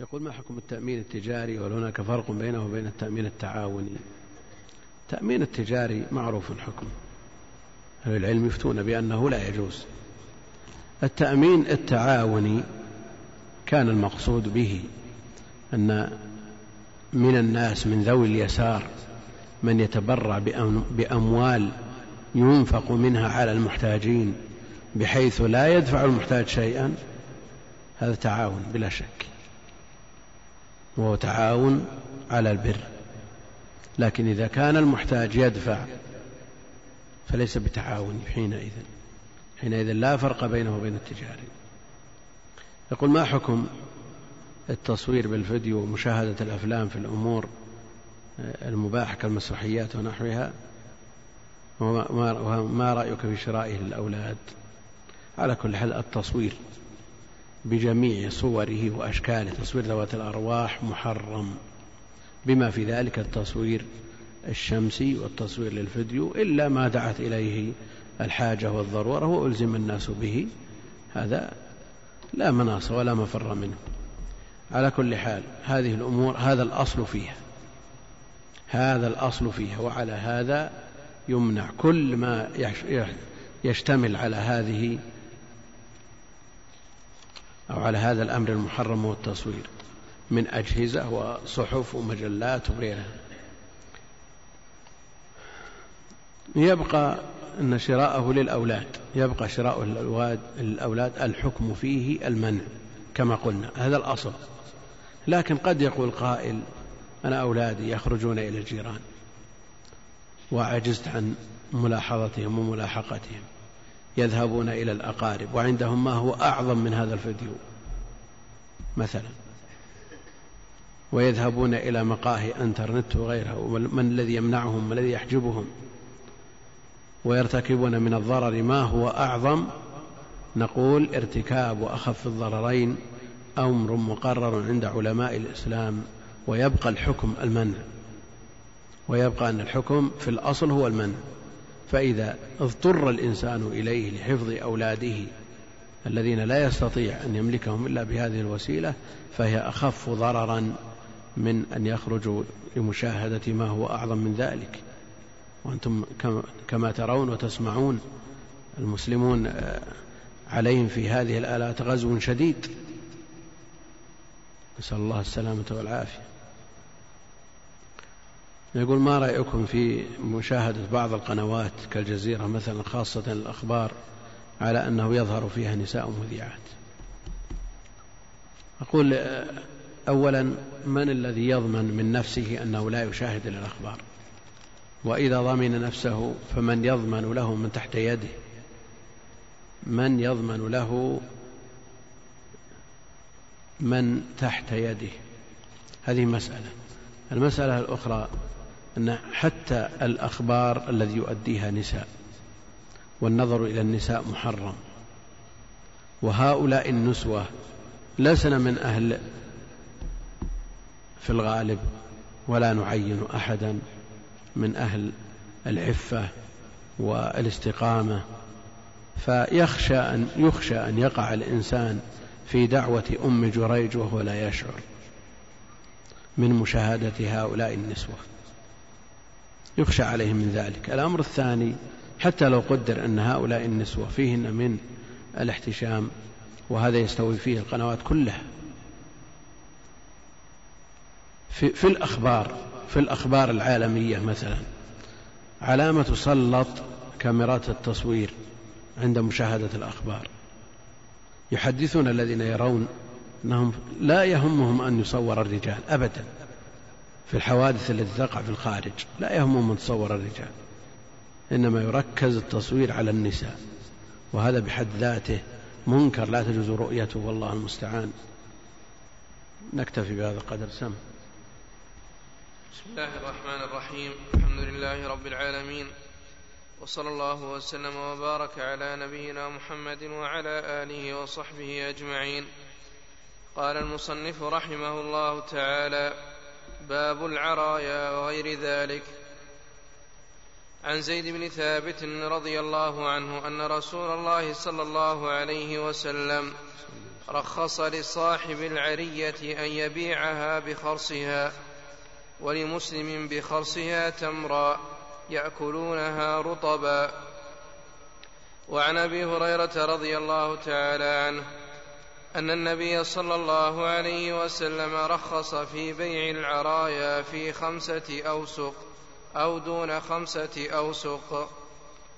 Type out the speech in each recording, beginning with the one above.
يقول ما حكم التأمين التجاري وهل هناك فرق بينه وبين التأمين التعاوني؟ التأمين التجاري معروف الحكم. أهل العلم يفتون بأنه لا يجوز. التأمين التعاوني كان المقصود به أن من الناس من ذوي اليسار من يتبرع بأموال ينفق منها على المحتاجين بحيث لا يدفع المحتاج شيئا. هذا تعاون بلا شك. وهو تعاون على البر. لكن إذا كان المحتاج يدفع فليس بتعاون حينئذ. حينئذ لا فرق بينه وبين التجاري. يقول ما حكم التصوير بالفيديو ومشاهدة الأفلام في الأمور المباحة كالمسرحيات ونحوها؟ وما رأيك في شرائه للأولاد؟ على كل حال التصوير بجميع صوره وأشكاله. تصوير ذوات الأرواح محرم. بما في ذلك التصوير الشمسي والتصوير للفيديو إلا ما دعت إليه الحاجة والضرورة وألزم الناس به. هذا لا مناص ولا مفر منه. على كل حال هذه الأمور هذا الأصل فيها. هذا الأصل فيها وعلى هذا يمنع كل ما يشتمل على هذه أو على هذا الأمر المحرم والتصوير من أجهزة وصحف ومجلات وغيرها. يبقى أن شراءه للأولاد يبقى شراءه للأولاد الحكم فيه المنع كما قلنا هذا الأصل. لكن قد يقول قائل أنا أولادي يخرجون إلى الجيران وعجزت عن ملاحظتهم وملاحقتهم. يذهبون إلى الأقارب وعندهم ما هو أعظم من هذا الفيديو مثلا. ويذهبون إلى مقاهي أنترنت وغيرها ومن الذي يمنعهم ما الذي يحجبهم ويرتكبون من الضرر ما هو أعظم. نقول ارتكاب أخف الضررين أمر مقرر عند علماء الإسلام ويبقى الحكم المنع. ويبقى أن الحكم في الأصل هو المنع. فإذا اضطر الإنسان إليه لحفظ أولاده الذين لا يستطيع أن يملكهم إلا بهذه الوسيلة فهي أخف ضررا من أن يخرجوا لمشاهدة ما هو أعظم من ذلك. وأنتم كما ترون وتسمعون المسلمون آه، عليهم في هذه الآلات غزو شديد. نسأل الله السلامة والعافية. يقول ما رأيكم في مشاهدة بعض القنوات كالجزيرة مثلا خاصة الأخبار على أنه يظهر فيها نساء مذيعات؟ أقول أولا من الذي يضمن من نفسه أنه لا يشاهد الأخبار وإذا ضمن نفسه فمن يضمن له من تحت يده؟ من يضمن له من تحت يده؟ هذه مسألة. المسألة الأخرى أن حتى الأخبار الذي يؤديها نساء والنظر إلى النساء محرم. وهؤلاء النسوة لسنا من أهل في الغالب ولا نعين أحدا من أهل العفة والاستقامة. فيخشى أن يخشى أن يقع الإنسان في دعوة أم جريج وهو لا يشعر من مشاهدة هؤلاء النسوة. يخشى عليهم من ذلك. الأمر الثاني حتى لو قدر أن هؤلاء النسوة فيهن من الاحتشام وهذا يستوي فيه القنوات كلها في, في الأخبار في الأخبار العالمية مثلا علامة تسلط كاميرات التصوير عند مشاهدة الأخبار. يحدثون الذين يرون أنهم لا يهمهم أن يصور الرجال أبدا. في الحوادث التي تقع في الخارج. لا يهمهم أن تصور الرجال. إنما يركز التصوير على النساء. وهذا بحد ذاته منكر. لا تجوز رؤيته. والله المستعان. نكتفي بهذا القدر. سم. بسم الله الرحمن الرحيم. الحمد لله رب العالمين. وصلى الله وسلم وبارك على نبينا محمد وعلى آله وصحبه أجمعين. قال المصنف رحمه الله تعالى باب العرايا وغير ذلك. عن زيد بن ثابت رضي الله عنه أن رسول الله صلى الله عليه وسلم رخص لصاحب العرية أن يبيعها بخرصها ولمسلم بخرصها تمرا يأكلونها رطبا. وعن أبي هريرة رضي الله تعالى عنه أن النبي صلى الله عليه وسلم رخص في بيع العرايا في خمسة أوسق أو دون خمسة أوسق.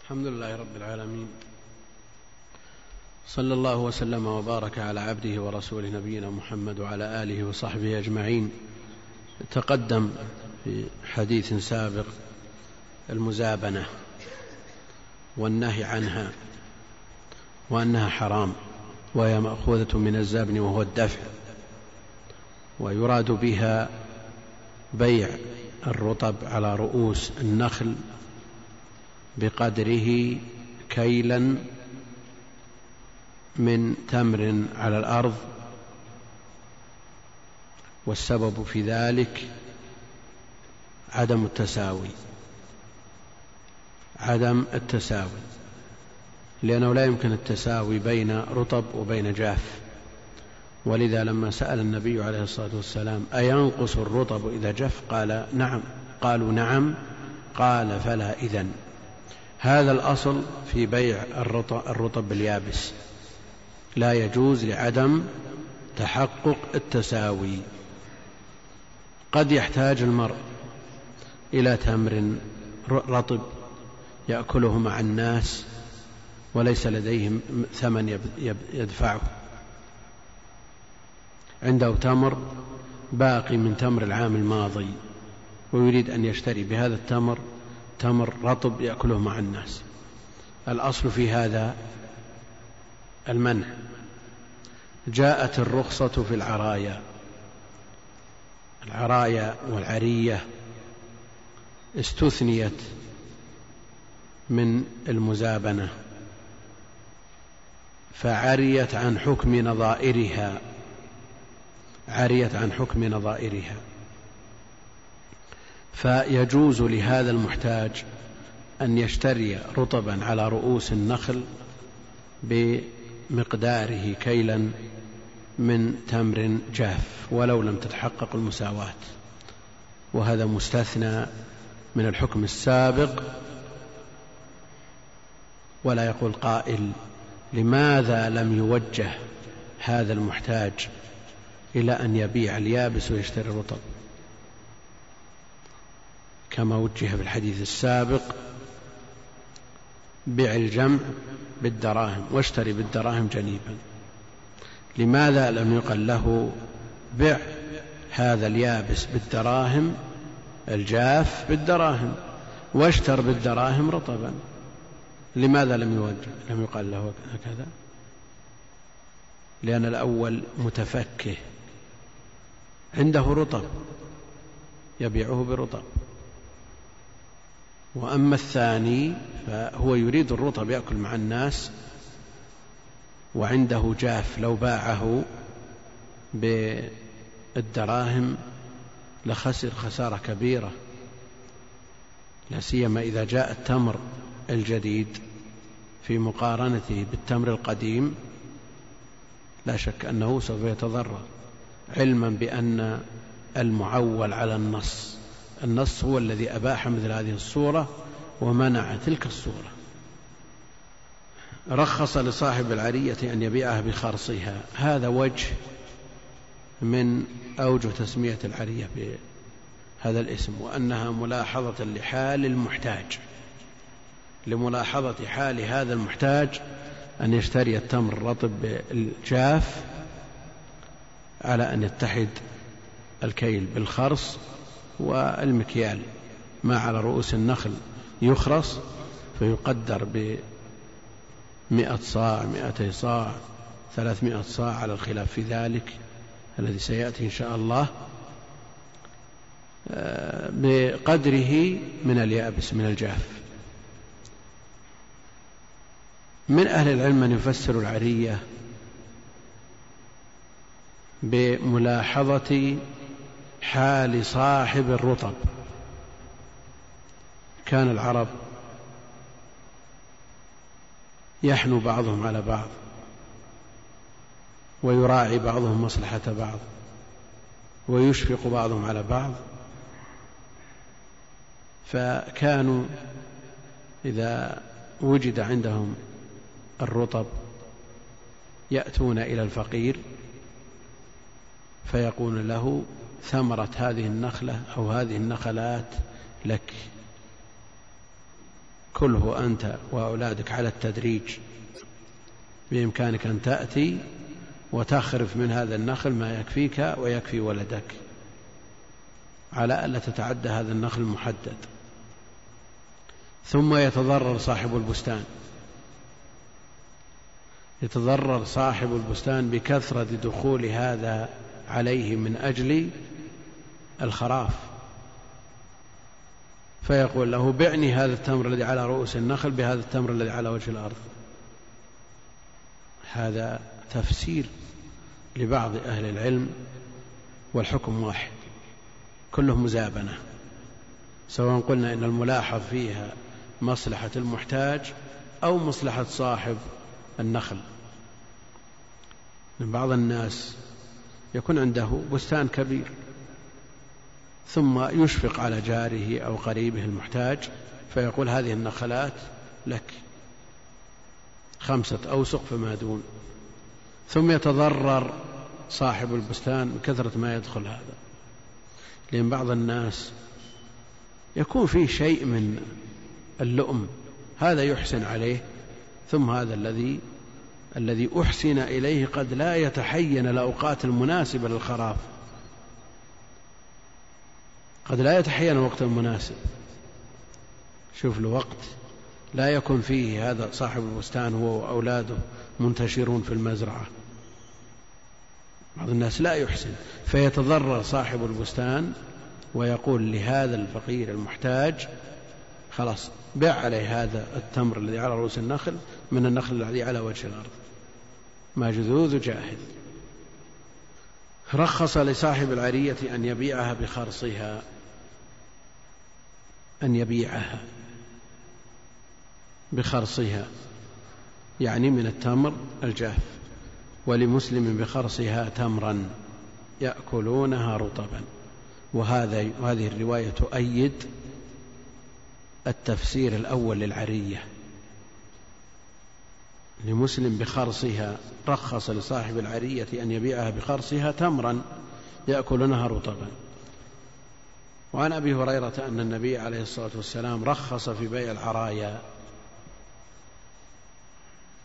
الحمد لله رب العالمين. صلى الله وسلم وبارك على عبده ورسوله نبينا محمد وعلى آله وصحبه أجمعين. تقدم في حديث سابق المزابنة والنهي عنها وأنها حرام. وهي مأخوذة من الزبن وهو الدفع ويراد بها بيع الرطب على رؤوس النخل بقدره كيلا من تمر على الأرض. والسبب في ذلك عدم التساوي عدم التساوي. لأنه لا يمكن التساوي بين رطب وبين جاف. ولذا لما سأل النبي عليه الصلاة والسلام أينقص الرطب إذا جف قال نعم. قالوا نعم. قال فلا إذن. هذا الأصل في بيع الرطب, باليابس لا يجوز لعدم تحقق التساوي. قد يحتاج المرء إلى تمر رطب يأكله مع الناس وليس لديهم ثمن يدفعه. عنده تمر باقي من تمر العام الماضي ويريد أن يشتري بهذا التمر تمر رطب يأكله مع الناس. الأصل في هذا المنع. جاءت الرخصة في العرايا. العرايا والعرية استثنيت من المزابنة. فعريت عن حكم نظائرها. عريت عن حكم نظائرها. فيجوز لهذا المحتاج أن يشتري رطبا على رؤوس النخل بمقداره كيلا من تمر جاف ولو لم تتحقق المساواة. وهذا مستثنى من الحكم السابق ولا يقول قائل لماذا لم يوجه هذا المحتاج إلى أن يبيع اليابس ويشتري الرطب؟ كما وجه في الحديث السابق بيع الجمع بالدراهم واشتري بالدراهم جنيبا. لماذا لم يقل له بع هذا اليابس بالدراهم الجاف بالدراهم واشتر بالدراهم رطبا؟ لماذا لم يوجه لم يقال له هكذا. لأن الأول متفكه. عنده رطب. يبيعه برطب. وأما الثاني فهو يريد الرطب يأكل مع الناس. وعنده جاف لو باعه بالدراهم لخسر خسارة كبيرة. لا سيما إذا جاء التمر. الجديد في مقارنته بالتمر القديم لا شك أنه سوف يتضرر علما بأن المعول على النص النص هو الذي أباح مثل هذه الصورة ومنع تلك الصورة. رخص لصاحب العرية أن يبيعها بخرصها هذا وجه من أوجه تسمية العرية بهذا الاسم وأنها ملاحظة لحال المحتاج. لملاحظة حال هذا المحتاج أن يشتري التمر الرطب بالجاف على أن يتحد الكيل بالخرص والمكيال ما على رؤوس النخل يخرص فيقدر بمئة صاع مئتي صاع ثلاثمائة صاع على الخلاف في ذلك الذي سيأتي إن شاء الله آه، بقدره من اليابس من الجاف. من أهل العلم من يفسر العرية بملاحظة حال صاحب الرطب. كان العرب يحنو بعضهم على بعض ويراعي بعضهم مصلحة بعض ويشفق بعضهم على بعض. فكانوا إذا وجد عندهم الرطب يأتون إلى الفقير فيقول له ثمرة هذه النخلة أو هذه النخلات لك. كله أنت وأولادك على التدريج. بإمكانك أن تأتي وتخرف من هذا النخل ما يكفيك ويكفي ولدك. على ألا تتعدى هذا النخل المحدد. ثم يتضرر صاحب البستان. يتضرر صاحب البستان بكثرة دخول هذا عليه من أجل الخراف. فيقول له بعني هذا التمر الذي على رؤوس النخل بهذا التمر الذي على وجه الأرض. هذا تفسير لبعض أهل العلم والحكم واحد كله مزابنة. سواء قلنا إن الملاحظ فيها مصلحة المحتاج أو مصلحة صاحب النخل. من بعض الناس يكون عنده بستان كبير ثم يشفق على جاره أو قريبه المحتاج فيقول هذه النخلات لك خمسة أوسق فما دون. ثم يتضرر صاحب البستان من كثرة ما يدخل هذا. لأن بعض الناس يكون فيه شيء من اللؤم هذا يحسن عليه ثم هذا الذي الذي أحسن إليه قد لا يتحين الأوقات المناسبة للخراف قد لا يتحين الوقت المناسب. شوف الوقت لا يكون فيه هذا صاحب البستان هو وأولاده منتشرون في المزرعة. بعض الناس لا يحسن فيتضرر صاحب البستان ويقول لهذا الفقير المحتاج خلاص بع عليه هذا التمر الذي على رؤوس النخل من النخل الذي على وجه الأرض. ما جذوذ جاهل. رخص لصاحب العرية أن يبيعها بخرصها. أن يبيعها بخرصها. يعني من التمر الجاف. ولمسلم بخرصها تمرا يأكلونها رطبا. وهذا وهذه الرواية تؤيد التفسير الأول للعرية. لمسلم بخرصها رخص لصاحب العرية أن يبيعها بخرصها تمرا يأكلونها رطبا وعن أبي هريرة أن النبي عليه الصلاة والسلام رخص في بيع العرايا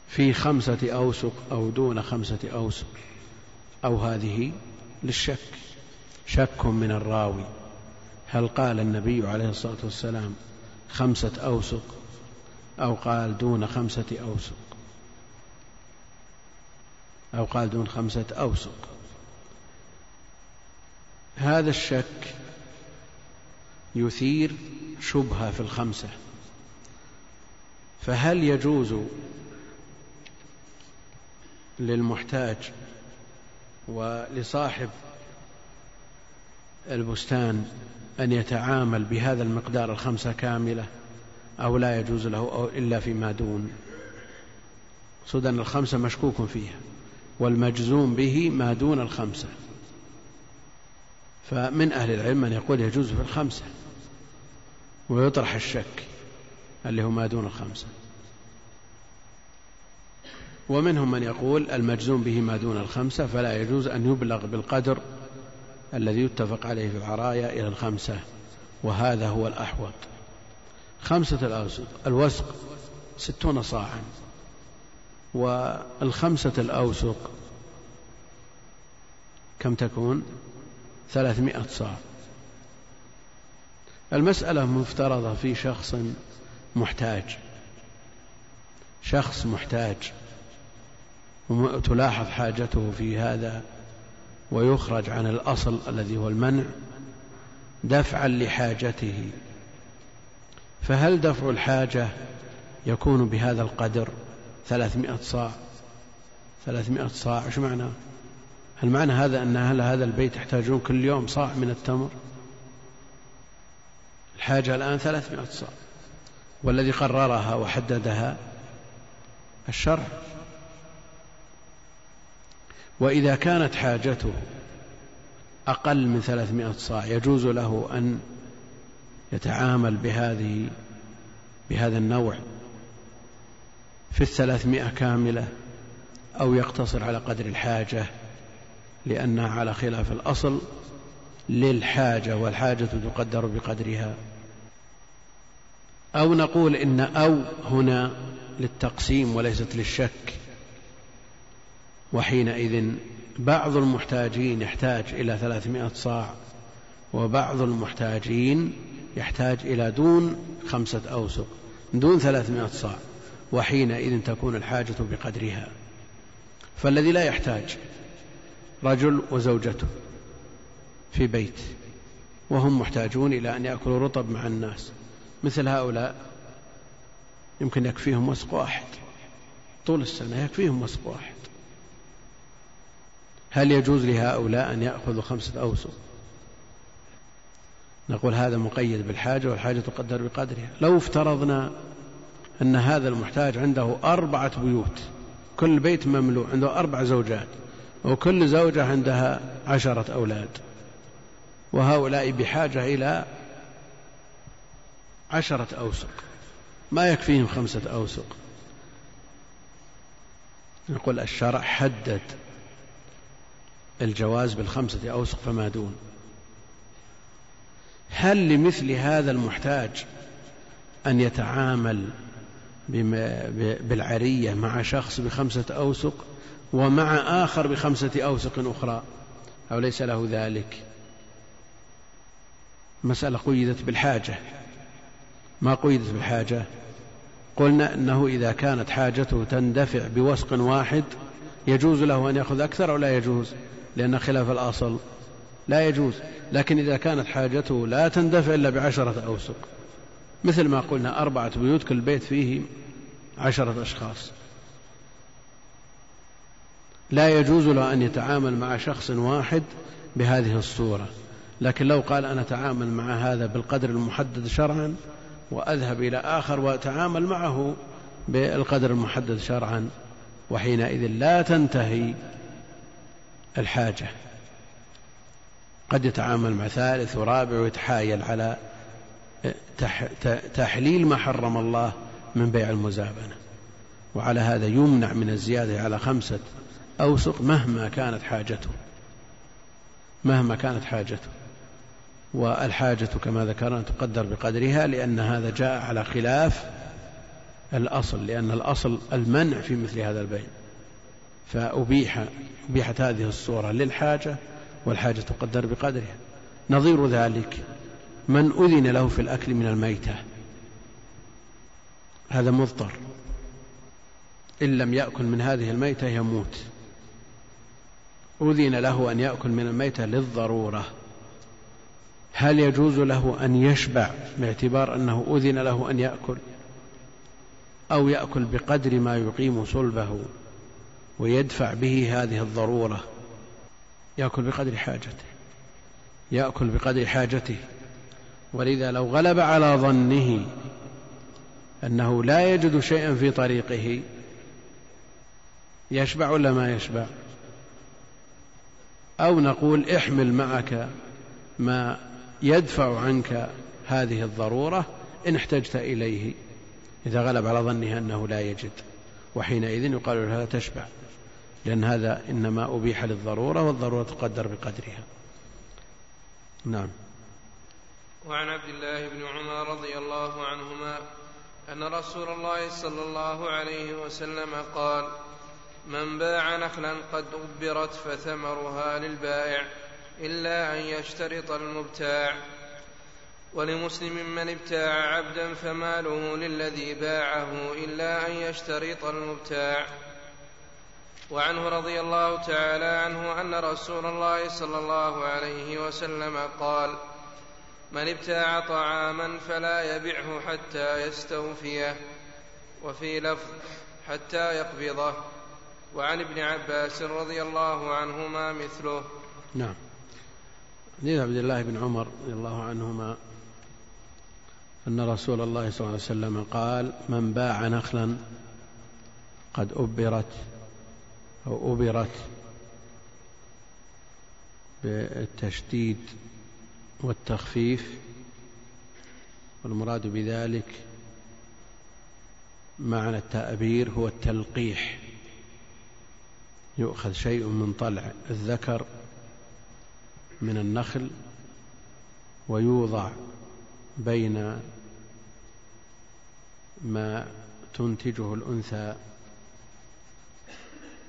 في خمسة أوسق أو دون خمسة أوسق أو هذه للشك. شك من الراوي. هل قال النبي عليه الصلاة والسلام خمسة أوسق أو قال دون خمسة أوسق أو قال دون خمسة أوسق. هذا الشك يثير شبهة في الخمسة. فهل يجوز للمحتاج ولصاحب البستان أن يتعامل بهذا المقدار الخمسة كاملة أو لا يجوز له إلا فيما دون؟ سدن الخمسة مشكوك فيها. والمجزوم به ما دون الخمسة. فمن أهل العلم من يقول يجوز في الخمسة ويطرح الشك اللي هو ما دون الخمسة. ومنهم من يقول المجزوم به ما دون الخمسة فلا يجوز أن يبلغ بالقدر الذي يتفق عليه في العرايا إلى الخمسة وهذا هو الأحوط. خمسة الأوسق الوسق ستون صاعا. والخمسة الأوسق كم تكون؟ ثلاثمائة صاع. المسألة مفترضة في شخص محتاج. شخص محتاج. وتلاحظ حاجته في هذا ويخرج عن الأصل الذي هو المنع دفعا لحاجته. فهل دفع الحاجة يكون بهذا القدر؟ ثلاثمائة صاع ثلاثمائة صاع إيش معنى؟ هل معنى هذا أن أهل هذا البيت يحتاجون كل يوم صاع من التمر. الحاجة الآن ثلاثمائة صاع والذي قررها وحددها الشرع وإذا كانت حاجته أقل من ثلاثمائة صاع يجوز له أن يتعامل بهذه بهذا النوع. في الثلاثمائة كاملة أو يقتصر على قدر الحاجة لأنها على خلاف الأصل للحاجة والحاجة تقدر بقدرها. أو نقول إن أو هنا للتقسيم وليست للشك. وحينئذ بعض المحتاجين يحتاج إلى ثلاثمائة صاع وبعض المحتاجين يحتاج إلى دون خمسة أوسق دون ثلاثمائة صاع. وحينئذ تكون الحاجة بقدرها. فالذي لا يحتاج رجل وزوجته في بيت وهم محتاجون إلى أن يأكلوا رطب مع الناس. مثل هؤلاء يمكن يكفيهم وسق واحد. طول السنة يكفيهم وسق واحد. هل يجوز لهؤلاء أن يأخذوا خمسة أوسق؟ نقول هذا مقيد بالحاجة والحاجة تقدر بقدرها. لو افترضنا أن هذا المحتاج عنده أربعة بيوت. كل بيت مملوء عنده أربع زوجات وكل زوجة عندها عشرة أولاد. وهؤلاء بحاجة إلى عشرة أوسق ما يكفيهم خمسة أوسق نقول الشرع حدد الجواز بالخمسة أوسق فما دون. هل لمثل هذا المحتاج أن يتعامل بالعرية مع شخص بخمسة أوسق ومع آخر بخمسة أوسق أخرى أو ليس له ذلك؟ مسألة قيدت بالحاجة. ما قيدت بالحاجة؟ قلنا أنه إذا كانت حاجته تندفع بوسق واحد يجوز له أن يأخذ أكثر أو لا يجوز؟ لأن خلاف الأصل. لا يجوز. لكن إذا كانت حاجته لا تندفع إلا بعشرة أوسق. مثل ما قلنا أربعة بيوت كل بيت فيه عشرة أشخاص. لا يجوز له أن يتعامل مع شخص واحد بهذه الصورة. لكن لو قال أنا أتعامل مع هذا بالقدر المحدد شرعا وأذهب إلى آخر وأتعامل معه بالقدر المحدد شرعا وحينئذ لا تنتهي الحاجة. قد يتعامل مع ثالث ورابع ويتحايل على تحليل ما حرم الله من بيع المزابنة. وعلى هذا يمنع من الزيادة على خمسة أوسق مهما كانت حاجته. مهما كانت حاجته. والحاجة كما ذكرنا تقدر بقدرها لأن هذا جاء على خلاف الأصل لأن الأصل المنع في مثل هذا البيع. فأبيح أبيحت هذه الصورة للحاجة والحاجة تقدر بقدرها. نظير ذلك. من أذن له في الأكل من الميتة. هذا مضطر. إن لم يأكل من هذه الميتة يموت. أذن له أن يأكل من الميتة للضرورة. هل يجوز له أن يشبع باعتبار أنه أذن له أن يأكل؟ أو يأكل بقدر ما يقيم صلبه ويدفع به هذه الضرورة؟ يأكل بقدر حاجته. يأكل بقدر حاجته. ولذا لو غلب على ظنه أنه لا يجد شيئا في طريقه يشبع ولا ما يشبع؟ أو نقول احمل معك ما يدفع عنك هذه الضرورة إن احتجت إليه إذا غلب على ظنه أنه لا يجد وحينئذ يقال له لا تشبع لأن هذا إنما أبيح للضرورة والضرورة تقدر بقدرها. نعم. وعن عبد الله بن عمر رضي الله عنهما أن رسول الله صلى الله عليه وسلم قال من باع نخلا قد أبرت فثمرها للبائع إلا أن يشترط المبتاع. ولمسلم من ابتاع عبدا فماله للذي باعه إلا أن يشترط المبتاع. وعنه رضي الله تعالى عنه أن رسول الله صلى الله عليه وسلم قال من ابتاع طعاما فلا يبعه حتى يستوفيه وفي لفظ حتى يقبضه. وعن ابن عباس رضي الله عنهما مثله. نعم. حديث عبد الله بن عمر رضي الله عنهما أن رسول الله صلى الله عليه وسلم قال من باع نخلا قد أبرت أو أبرت بالتشديد والتخفيف والمراد بذلك معنى التأبير هو التلقيح. يؤخذ شيء من طلع الذكر من النخل ويوضع بين ما تنتجه الأنثى.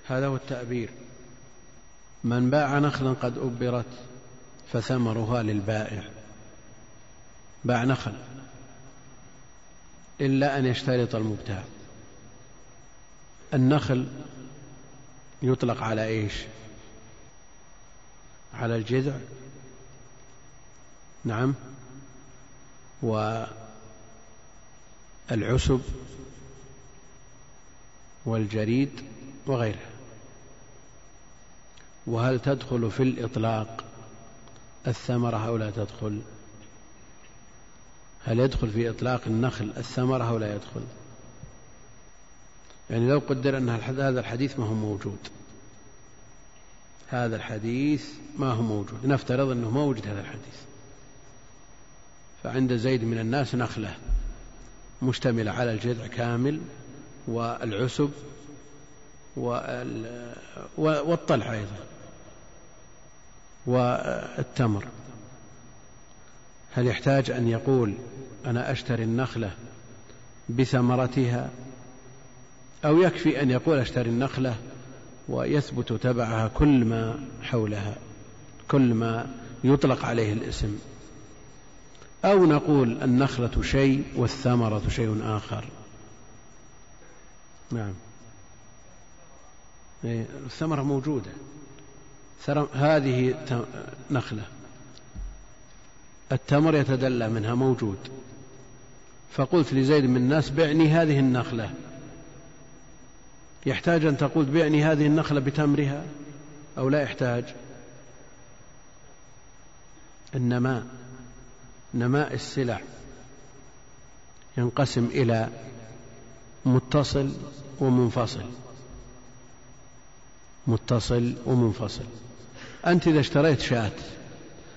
هذا هو التأبير. من باع نخلا قد أبرت فثمرها للبائع. باع نخل. إلا أن يشترط المبتاع. النخل يطلق على إيش؟ على الجذع. نعم. والعسب والجريد وغيرها. وهل تدخل في الإطلاق؟ الثمرة أو لا تدخل. هل يدخل في إطلاق النخل؟ الثمرة أو لا يدخل. يعني لو قدر أن هذا الحديث ما هو موجود. هذا الحديث ما هو موجود. نفترض أنه ما وجد هذا الحديث. فعند زيد من الناس نخلة مشتملة على الجذع كامل والعسب والطلع أيضا. والتمر. هل يحتاج أن يقول أنا أشتري النخلة بثمرتها؟ أو يكفي أن يقول أشتري النخلة ويثبت تبعها كل ما حولها كل ما يطلق عليه الاسم. أو نقول النخلة شيء والثمرة شيء آخر. نعم. إيه، الثمرة موجودة. هذه نخلة. التمر يتدلى منها موجود. فقلت لزيد من الناس بعني هذه النخلة. يحتاج أن تقول بعني هذه النخلة بتمرها؟ أو لا يحتاج؟ النماء نماء السلع ينقسم إلى متصل ومنفصل. متصل ومنفصل. أنت إذا اشتريت شاة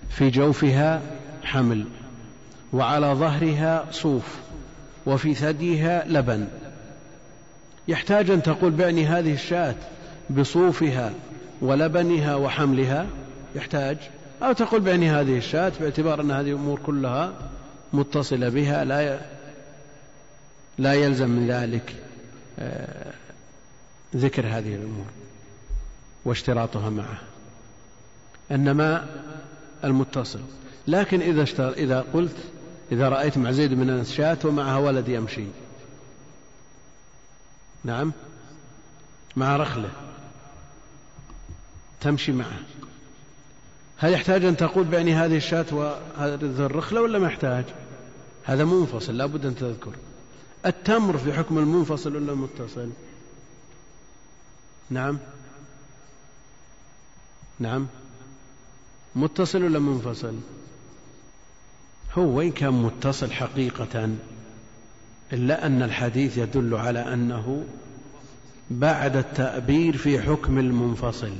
في جوفها حمل وعلى ظهرها صوف وفي ثديها لبن. يحتاج أن تقول بعني هذه الشاة بصوفها ولبنها وحملها؟ يحتاج. أو تقول بعني هذه الشاة باعتبار أن هذه الأمور كلها متصلة بها لا لا يلزم من ذلك آه، ذكر هذه الأمور. واشتراطها معه إنما المتصل. لكن إذا اشتر إذا قلت إذا رأيت مع زيد من الشاة ومعها ولد يمشي. نعم؟ مع رخلة. تمشي معه. هل يحتاج أن تقول بعني هذه الشاة وهذه الرخلة ولا ما يحتاج؟ هذا منفصل لا بد أن تذكر. التمر في حكم المنفصل ولا المتصل؟ نعم؟ نعم. متصل ولا منفصل؟ هو وإن كان متصل حقيقة إلا أن الحديث يدل على أنه بعد التأبير في حكم المنفصل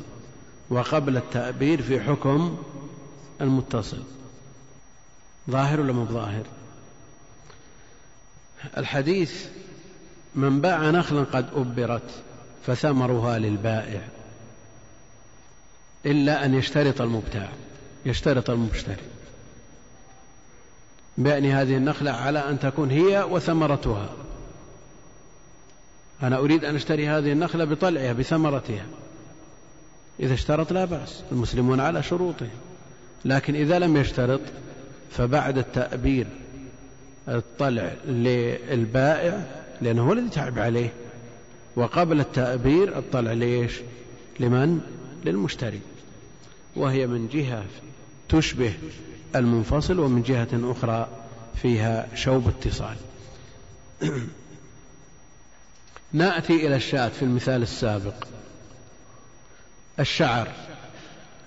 وقبل التأبير في حكم المتصل. ظاهر ولا مو ظاهر الحديث من باع نخلا قد أبرت فثمرها للبائع. إلا أن يشترط المبتاع يشترط المشتري. بأن هذه النخلة على أن تكون هي وثمرتها. أنا أريد أن أشتري هذه النخلة بطلعها بثمرتها. إذا اشترط لا بأس المسلمون على شروطهم. لكن إذا لم يشترط فبعد التأبير الطلع للبائع لأنه هو الذي تعب عليه. وقبل التأبير الطلع ليش لمن؟ للمشتري. وهي من جهة تشبه المنفصل ومن جهة أخرى فيها شوب اتصال. نأتي إلى الشاة في المثال السابق. الشعر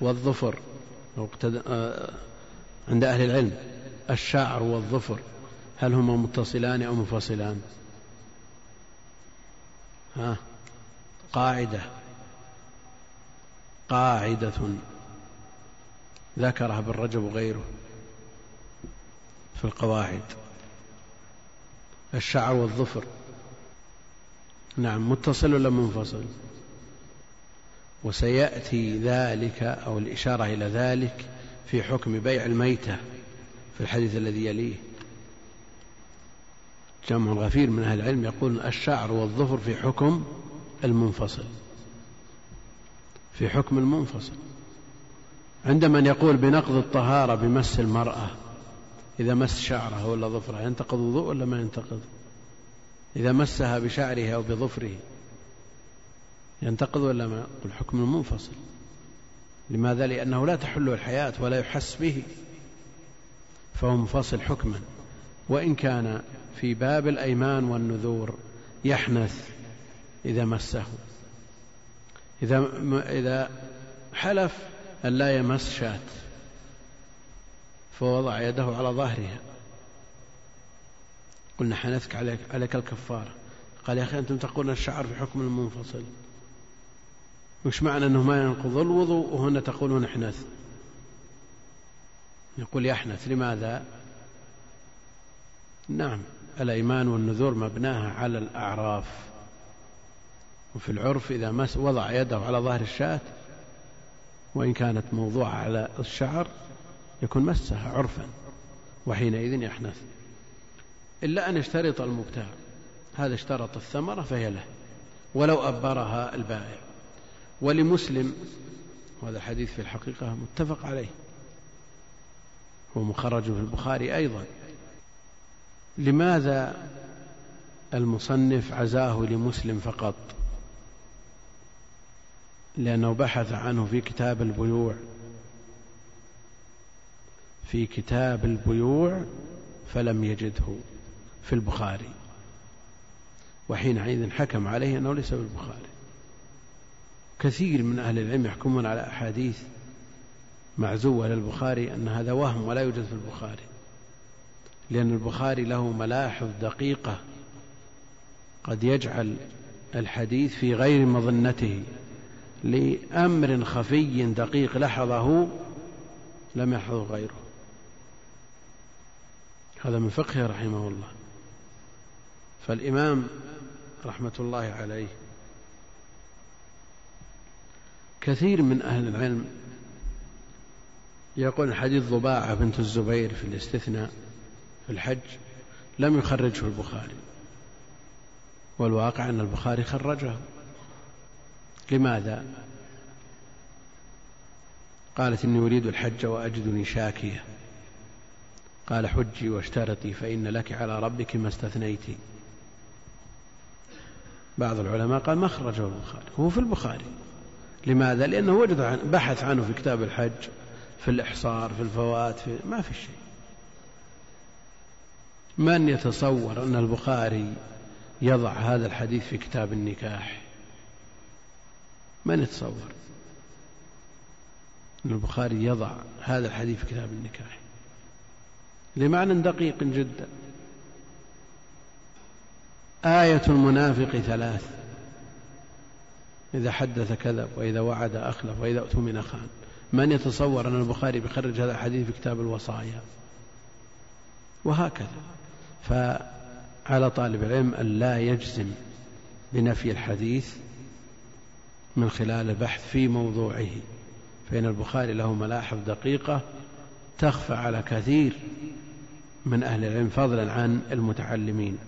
والظفر آه، عند أهل العلم الشعر والظفر هل هما متصلان أو منفصلان؟ ها؟ قاعدة. قاعدة. ذكرها ابن رجب وغيره في القواعد. الشعر والظفر. نعم متصل ولا منفصل؟ وسيأتي ذلك أو الإشارة إلى ذلك في حكم بيع الميتة في الحديث الذي يليه. جمع غفير من أهل العلم يقول الشعر والظفر في حكم المنفصل. في حكم المنفصل. عند من يقول بنقض الطهارة بمس المرأة إذا مس شعرها ولا ظفرها ينتقض وضوء ولا ما ينتقض؟ إذا مسها بشعره أو بظفره ينتقض ولا ما؟ يقول حكم المنفصل لماذا؟ لأنه لا تحل الحياة ولا يحس به فهو منفصل حكما. وإن كان في باب الأيمان والنذور يحنث إذا مسه. إذا إذا حلف أن لا يمس شاة فوضع يده على ظهرها. قلنا حنثك عليك, عليك الكفارة. قال يا أخي أنتم تقولون الشعر في حكم المنفصل. وش معنى أنه ما ينقض؟ الوضوء وهنا تقولون احنث. يقول يحنث لماذا؟ نعم الأيمان والنذور مبناها على الأعراف. وفي العرف إذا مس وضع يده على ظهر الشاة وإن كانت موضوعة على الشعر يكون مسها عرفا وحينئذ يحنث. إلا أن يشترط المبتاع هذا اشترط الثمرة فهي له ولو أبرها البائع. ولمسلم وهذا الحديث في الحقيقة متفق عليه هو مخرج في البخاري أيضا. لماذا المصنف عزاه لمسلم فقط؟ لأنه بحث عنه في كتاب البيوع. في كتاب البيوع فلم يجده في البخاري. وحينئذ حكم عليه أنه ليس بالبخاري كثير من أهل العلم يحكمون على أحاديث معزوة للبخاري أن هذا وهم ولا يوجد في البخاري. لأن البخاري له ملاحظ دقيقة قد يجعل الحديث في غير مظنته. لأمر خفي دقيق لحظه لم يحظه غيره. هذا من فقهه رحمه الله. فالإمام رحمة الله عليه كثير من أهل العلم يقول حديث ضباعة بنت الزبير في الاستثناء في الحج لم يخرجه البخاري والواقع أن البخاري خرجه. لماذا؟ قالت إني أريد الحج وأجدني شاكية. قال حجي واشترطي فإن لك على ربك ما استثنيت. بعض العلماء قال ما خرجه البخاري هو في البخاري. لماذا؟ لأنه وجد بحث عنه في كتاب الحج في الإحصار في الفوات في ما في شيء. من يتصور أن البخاري يضع هذا الحديث في كتاب النكاح؟ من يتصور أن البخاري يضع هذا الحديث في كتاب النكاح لمعنى دقيق جدا. آية المنافق ثلاث إذا حدث كذب وإذا وعد أخلف وإذا اؤتمن خان. من يتصور أن البخاري بيخرج هذا الحديث في كتاب الوصايا؟ وهكذا. فعلى طالب العلم أن لا يجزم بنفي الحديث من خلال البحث في موضوعه. فإن البخاري له ملاحظ دقيقة تخفى على كثير من أهل العلم فضلا عن المتعلمين.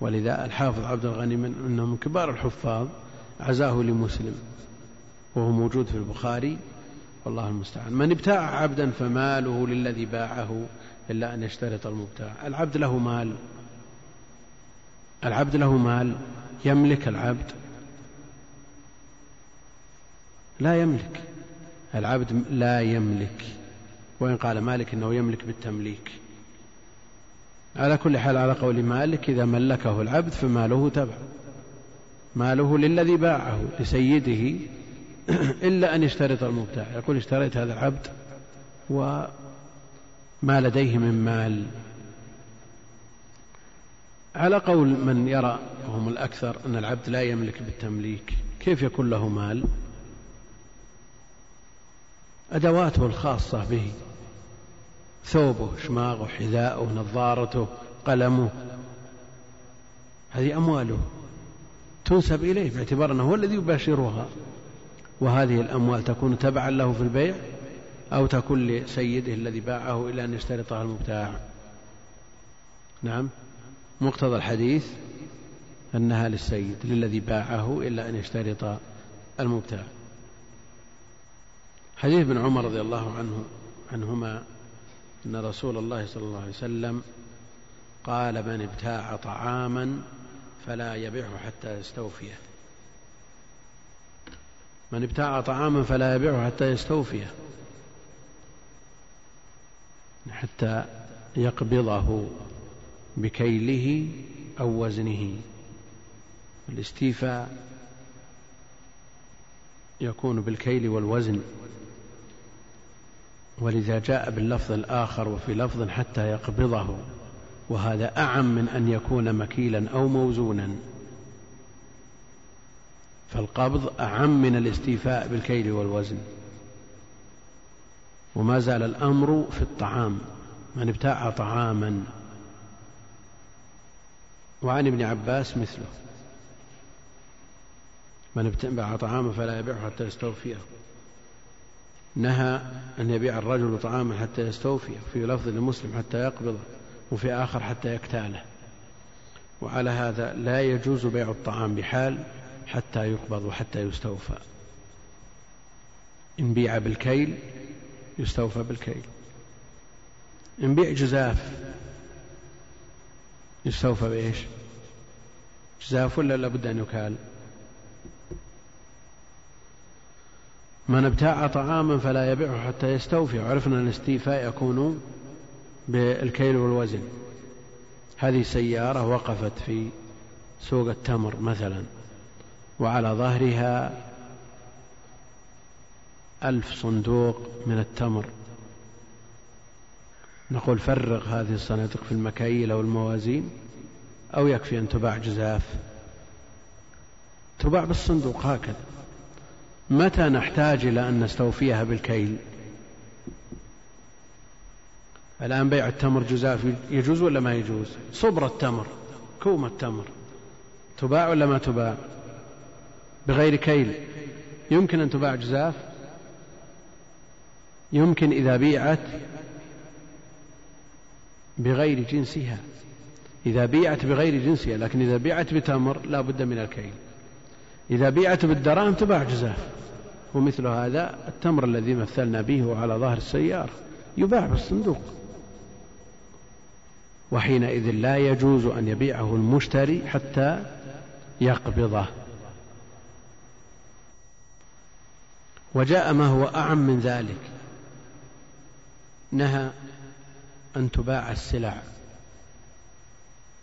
ولذا الحافظ عبد الغني من أنه من كبار الحفاظ عزاه لمسلم وهو موجود في البخاري. والله المستعان. من ابتاع عبدا فماله للذي باعه إلا أن يشترط المبتاع. العبد له مال. العبد له مال. يملك العبد. لا يملك. العبد لا يملك. وإن قال مالك إنه يملك بالتمليك. على كل حال على قول مالك إذا ملكه العبد فماله تبع. ماله للذي باعه لسيده إلا أن يشترط المبتاع. يقول اشتريت هذا العبد وما لديه من مال. على قول من يرى وهم الأكثر أن العبد لا يملك بالتمليك كيف يكون له مال؟ أدواته الخاصة به. ثوبه شماغه حذاؤه نظارته قلمه. هذه أمواله. تنسب إليه باعتبار أنه هو الذي يباشرها. وهذه الأموال تكون تبعا له في البيع أو تكون لسيده الذي باعه إلى أن يشترطها المبتاع. نعم. مقتضى الحديث أنها للسيد للذي باعه إلا أن يشترط المبتاع. حديث ابن عمر رضي الله عنه عنهما أن رسول الله صلى الله عليه وسلم قال من ابتاع طعاما فلا يبيعه حتى يستوفيه. من ابتاع طعاما فلا يبيعه حتى يستوفيه. حتى يقبضه بكيله أو وزنه. الاستيفاء يكون بالكيل والوزن. ولذا جاء باللفظ الآخر وفي لفظ حتى يقبضه وهذا أعم من أن يكون مكيلا أو موزونا. فالقبض أعم من الاستيفاء بالكيل والوزن. وما زال الأمر في الطعام من ابتاع طعاما. وعن ابن عباس مثله من ابتاع طعاما فلا يبيعه حتى يستوفيه. نهى أن يبيع الرجل طعاما حتى يستوفيه في لفظ لمسلم حتى يقبضه وفي آخر حتى يكتاله. وعلى هذا لا يجوز بيع الطعام بحال حتى يقبض وحتى يستوفى. إن بيع بالكيل يستوفى بالكيل. إن بيع جزاف يستوفى بإيش؟ جزاف ولا لابد أن يكال؟ من ابتاع طعاما فلا يبيعه حتى يستوفي. وعرفنا أن الاستيفاء يكون بالكيل والوزن. هذه سيارة وقفت في سوق التمر مثلا وعلى ظهرها ألف صندوق من التمر. نقول فرغ هذه الصناديق في المكاييل أو الموازين أو يكفي أن تباع جزاف. تباع بالصندوق هكذا. متى نحتاج إلى أن نستوفيها بالكيل؟ الآن بيع التمر جزاف يجوز ولا ما يجوز؟ صبر التمر كوم التمر. تباع ولا ما تباع؟ بغير كيل. يمكن أن تباع جزاف؟ يمكن إذا بيعت بغير جنسها. إذا بيعت بغير جنسها لكن إذا بيعت بتمر لا بد من الكيل. إذا بيعت بالدراهم تباع جزاف. ومثل هذا التمر الذي مثلنا به على ظهر السيارة يباع بالصندوق وحينئذ لا يجوز أن يبيعه المشتري حتى يقبضه. وجاء ما هو أعم من ذلك. نهى أن تباع السلع.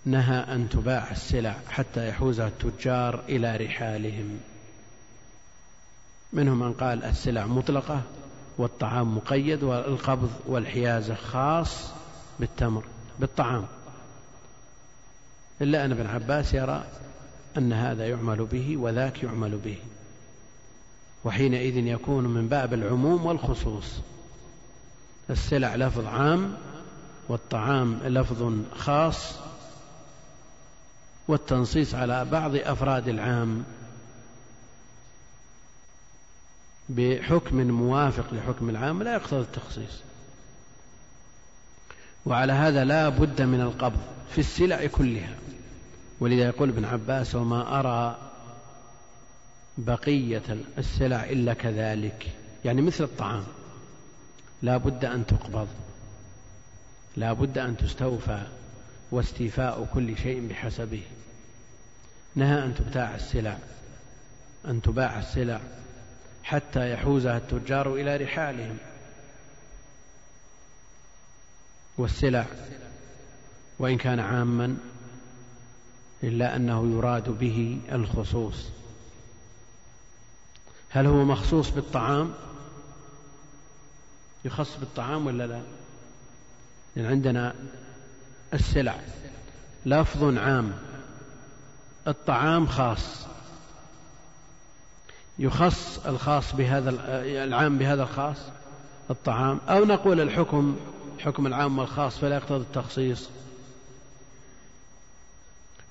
نهى أن تباع السلع حتى يحوزها التجار إلى رحالهم. منهم من قال السلع مطلقة والطعام مقيد والقبض والحيازة خاص بالتمر بالطعام. إلا أن ابن عباس يرى أن هذا يعمل به وذاك يعمل به. وحينئذ يكون من باب العموم والخصوص. السلع لفظ عام والطعام لفظ خاص والتنصيص على بعض أفراد العام. بحكم موافق لحكم العام لا يقتضي التخصيص. وعلى هذا لا بد من القبض في السلع كلها. ولذا يقول ابن عباس وما أرى بقية السلع إلا كذلك. يعني مثل الطعام. لا بد أن تقبض. لا بد أن تستوفى واستيفاء كل شيء بحسبه. نهى أن تبتاع السلع أن تباع السلع. حتى يحوزها التجار إلى رحالهم. والسلع وإن كان عاما إلا أنه يراد به الخصوص. هل هو مخصوص بالطعام؟ يخص بالطعام ولا لا؟ يعني عندنا السلع لفظ عام الطعام خاص. يخص الخاص بهذا العام بهذا الخاص الطعام أو نقول الحكم حكم العام والخاص فلا يقتضي التخصيص.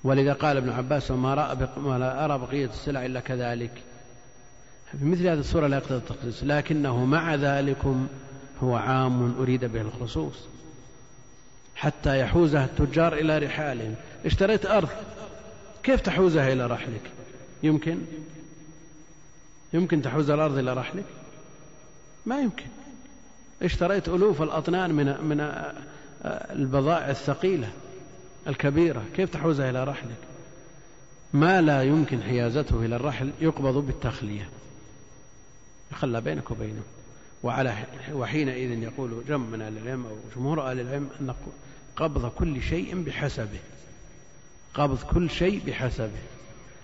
ولذا قال ابن عباس وما ولا أرى بقية السلع إلا كذلك. في مثل هذه الصورة لا يقتضي التخصيص لكنه مع ذلكم هو عام أريد به الخصوص. حتى يحوزها التجار إلى رحالهم اشتريت أرض كيف تحوزها إلى رحلك؟ يمكن؟ يمكن تحوز الأرض إلى رحلك؟ ما يمكن. اشتريت ألوف الأطنان من من البضائع الثقيلة الكبيرة كيف تحوزها إلى رحلك؟ ما لا يمكن حيازته إلى الرحل يقبض بالتخلية. يخلى بينك وبينه. وعلى وحينئذ يقول جمع من أهل العلم أو جمهور أهل العلم أن قبض كل شيء بحسبه. قبض كل شيء بحسبه.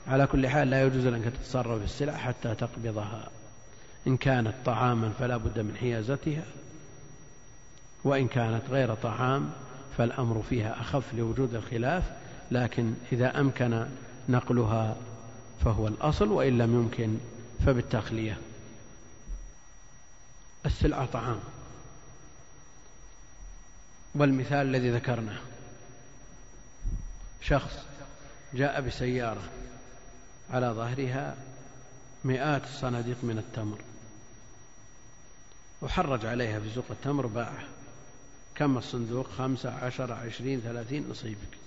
على كل حال لا يجوز لك أن تتصرف في السلع حتى تقبضها. إن كانت طعاما فلا بد من حيازتها وإن كانت غير طعام فالأمر فيها أخف لوجود الخلاف لكن إذا أمكن نقلها فهو الأصل وإن لم يمكن فبالتخلية. السلعة طعام. والمثال الذي ذكرناه شخص جاء بسيارة. على ظهرها مئات الصناديق من التمر. وحرج عليها في سوق التمر باعه. كم الصندوق؟ خمسة عشر عشرين ثلاثين نصيبك.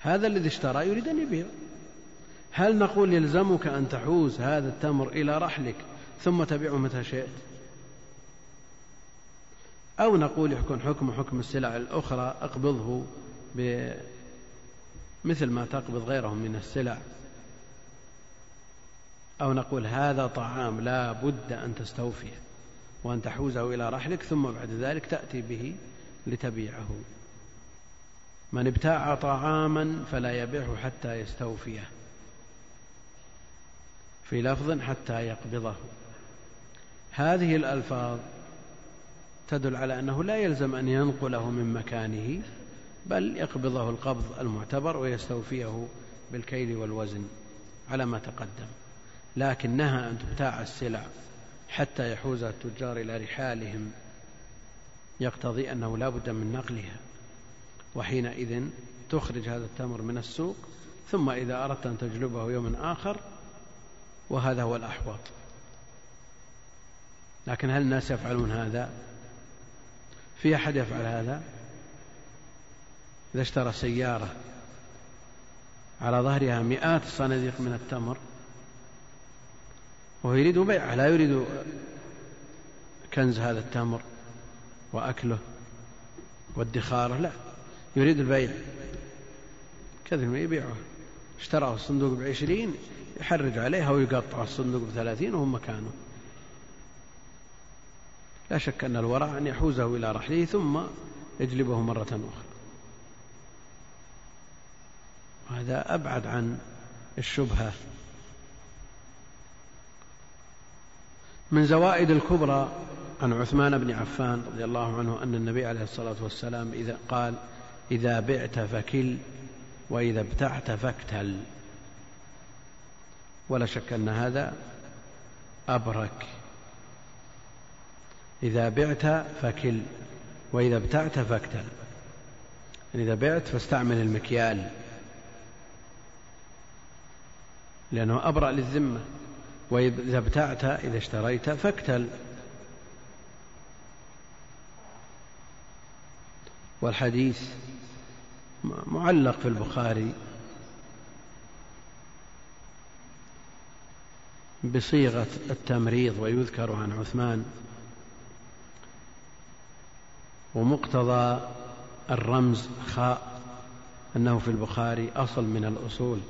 هذا الذي اشترى يريد أن يبيع. هل نقول يلزمك أن تحوز هذا التمر إلى رحلك ثم تبيعه متى شئت؟ أو نقول يكون حكم حكم السلع الأخرى اقبضه مثل ما تقبض غيرهم من السلع. أو نقول هذا طعام لا بد أن تستوفيه وأن تحوزه إلى رحلك ثم بعد ذلك تأتي به لتبيعه. من ابتاع طعاما فلا يبيعه حتى يستوفيه. في لفظ حتى يقبضه. هذه الألفاظ تدل على أنه لا يلزم أن ينقله من مكانه بل يقبضه القبض المعتبر ويستوفيه بالكيل والوزن على ما تقدم. لكن نهى أن تبتاع السلع حتى يحوز التجار إلى رحالهم. يقتضي أنه لا بد من نقلها. وحينئذ تخرج هذا التمر من السوق ثم إذا أردت أن تجلبه يوم آخر وهذا هو الأحوط. لكن هل الناس يفعلون هذا؟ في أحد يفعل هذا؟ إذا اشترى سيارة على ظهرها مئات الصناديق من التمر وهو يريد بيعه لا يريد كنز هذا التمر وأكله وادخاره لا يريد البيع. كذا ما يبيعه. اشترى الصندوق بعشرين يحرج عليها ويقطع الصندوق بثلاثين وهو مكانه. لا شك أن الورع أن يحوزه إلى رحله ثم يجلبه مرة أخرى. هذا أبعد عن الشبهة. من زوائد الكبرى عن عثمان بن عفان رضي الله عنه أن النبي عليه الصلاة والسلام إذا قال إذا بعت فكل وإذا ابتعت فاكتل. ولا شك أن هذا أبرك. إذا بعت فكل وإذا ابتعت فاكتل. يعني إذا بعت فاستعمل المكيال لأنه أبرأ للذمة. وإذا ابتعت إذا اشتريت فاكتل والحديث معلق في البخاري. بصيغة التمريض ويذكر عن عثمان. ومقتضى الرمز خاء أنه في البخاري أصل من الأصول.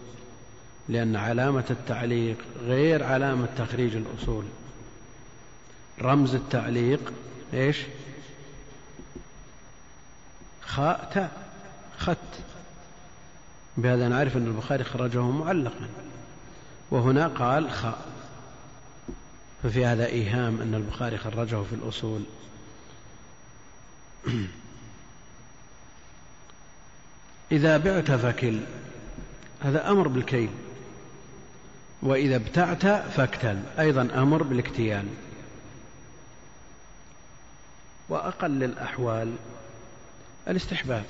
لأن علامة التعليق غير علامة تخريج الأصول. رمز التعليق إيش؟ خاء تاء خط بهذا نعرف أن البخاري خرجه معلقا. وهنا قال خاء. ففي هذا إيهام أن البخاري خرجه في الأصول. إذا بعت فكل. هذا أمر بالكيل. وإذا ابتعت فاكتل. أيضا أمر بالاكتيال. وأقل الأحوال الاستحباب.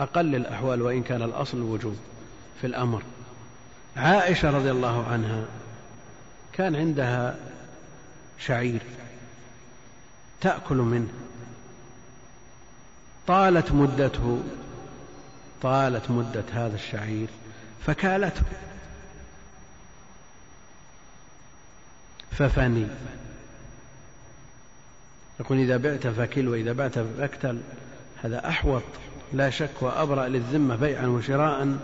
أقل الأحوال وإن كان الأصل الوجوب في الأمر. عائشة رضي الله عنها كان عندها شعير تأكل منه. طالت مدته طالت مدة هذا الشعير فكالته. ففني. يقول إذا بعت فكل وإذا بعت فاكتل. هذا أحوط. لا شك وأبرأ للذمة بيعا وشراء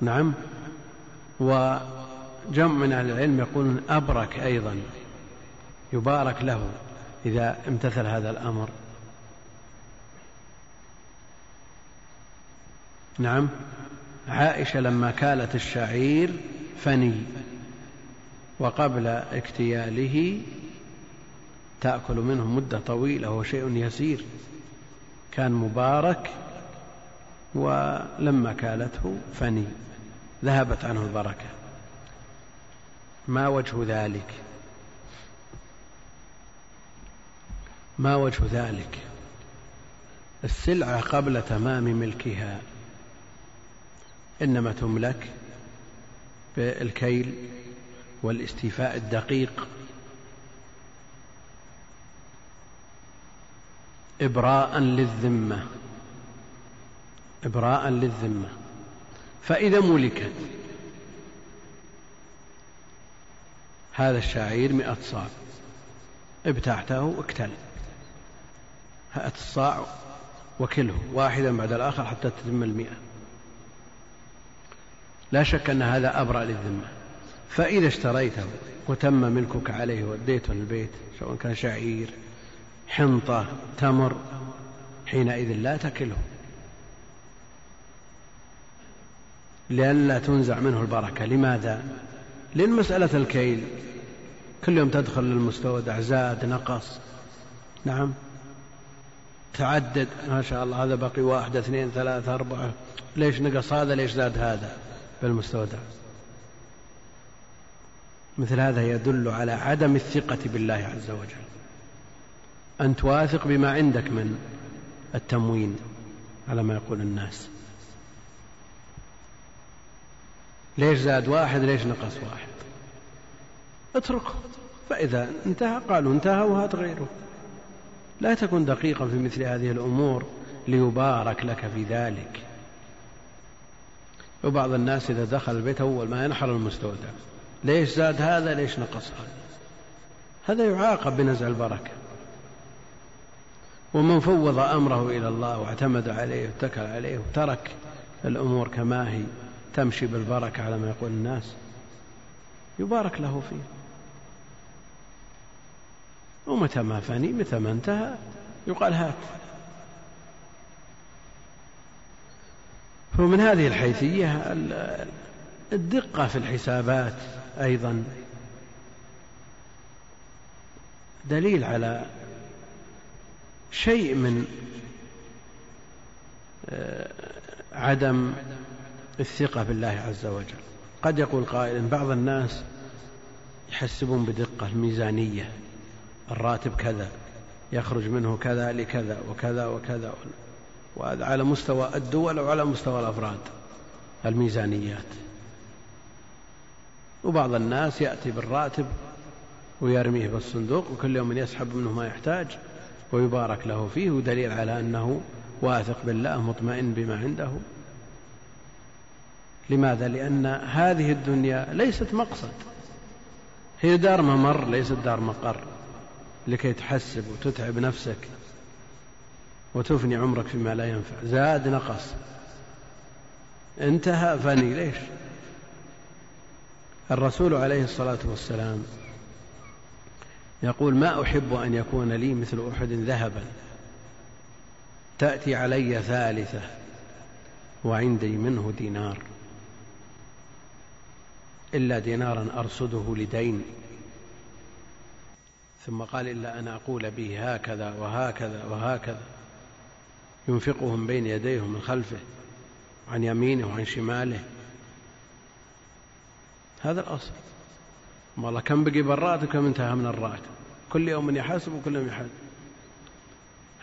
نعم. وجمع من أهل العلم يقولون أبرك أيضا. يبارك له إذا امتثل هذا الأمر. نعم. عائشة لما كالت الشعير فني. وقبل اكتياله تأكل منه مدة طويلة وهو شيء يسير. كان مبارك ولما كالته فني. ذهبت عنه البركة. ما وجه ذلك؟ ما وجه ذلك؟ السلعة قبل تمام ملكها إنما تملك بالكيل. والاستيفاء الدقيق. إبراء للذمة. إبراء للذمة. فإذا ملكت. هذا الشعير مئة صاع. ابتعته اكتل هات الصاع وكله. واحدا بعد الآخر حتى تتم المئة. لا شك أن هذا أبرأ للذمة. فإذا اشتريته وتم ملكك عليه وديته للبيت سواء كان شعير حنطة تمر حينئذ لا تكله. لئلا تنزع منه البركة. لماذا؟ لأن مسألة الكيل. كل يوم تدخل للمستودع زاد نقص. نعم. تعدد. ما شاء الله هذا بقي واحد اثنين ثلاثة أربعة. ليش نقص هذا ليش زاد هذا؟ بالمستودع. مثل هذا يدل على عدم الثقة بالله عز وجل. أن تواثق بما عندك من التموين على ما يقول الناس. ليش زاد واحد ليش نقص واحد؟ اتركه فإذا انتهى قالوا انتهى وهات غيره. لا تكن دقيقا في مثل هذه الأمور ليبارك لك في ذلك. وبعض الناس إذا دخل البيت أول ما ينحر المستودع. ليش زاد هذا؟ ليش نقص هذا؟ هذا يعاقب بنزع البركة. ومن فوض أمره إلى الله واعتمد عليه واتكل عليه وترك الأمور كما هي تمشي بالبركة على ما يقول الناس يبارك له فيه. ومتى ما فني؟ متى ما انتهى يقال هات. ومن هذه الحيثية الدقة في الحسابات. أيضا. دليل على شيء من آه، عدم الثقة بالله عز وجل. قد يقول قائل بعض الناس يحسبون بدقة الميزانية الراتب كذا يخرج منه كذا لكذا وكذا وكذا وهذا على مستوى الدول وعلى مستوى الأفراد الميزانيات. وبعض الناس يأتي بالراتب ويرميه بالصندوق وكل يوم يسحب منه ما يحتاج ويبارك له فيه ودليل على أنه واثق بالله مطمئن بما عنده. لماذا؟ لأن هذه الدنيا ليست مقصد. هي دار ممر ليست دار مقر. لكي تحسب وتتعب نفسك وتفني عمرك فيما لا ينفع. زاد نقص. انتهى فني. ليش؟ الرسول عليه الصلاة والسلام يقول ما أحب أن يكون لي مثل أحد ذهبا؟ تأتي علي ثالثة وعندي منه دينار. إلا دينارا أرصده لدين. ثم قال إلا أن أقول به هكذا وهكذا وهكذا. ينفقهم بين يديه من خلفه عن يمينه وعن شماله. هذا الأصل. والله كم بقي بالراتب كم انتهى من الراتب كل يوم يحاسب وكل يوم يحاسب.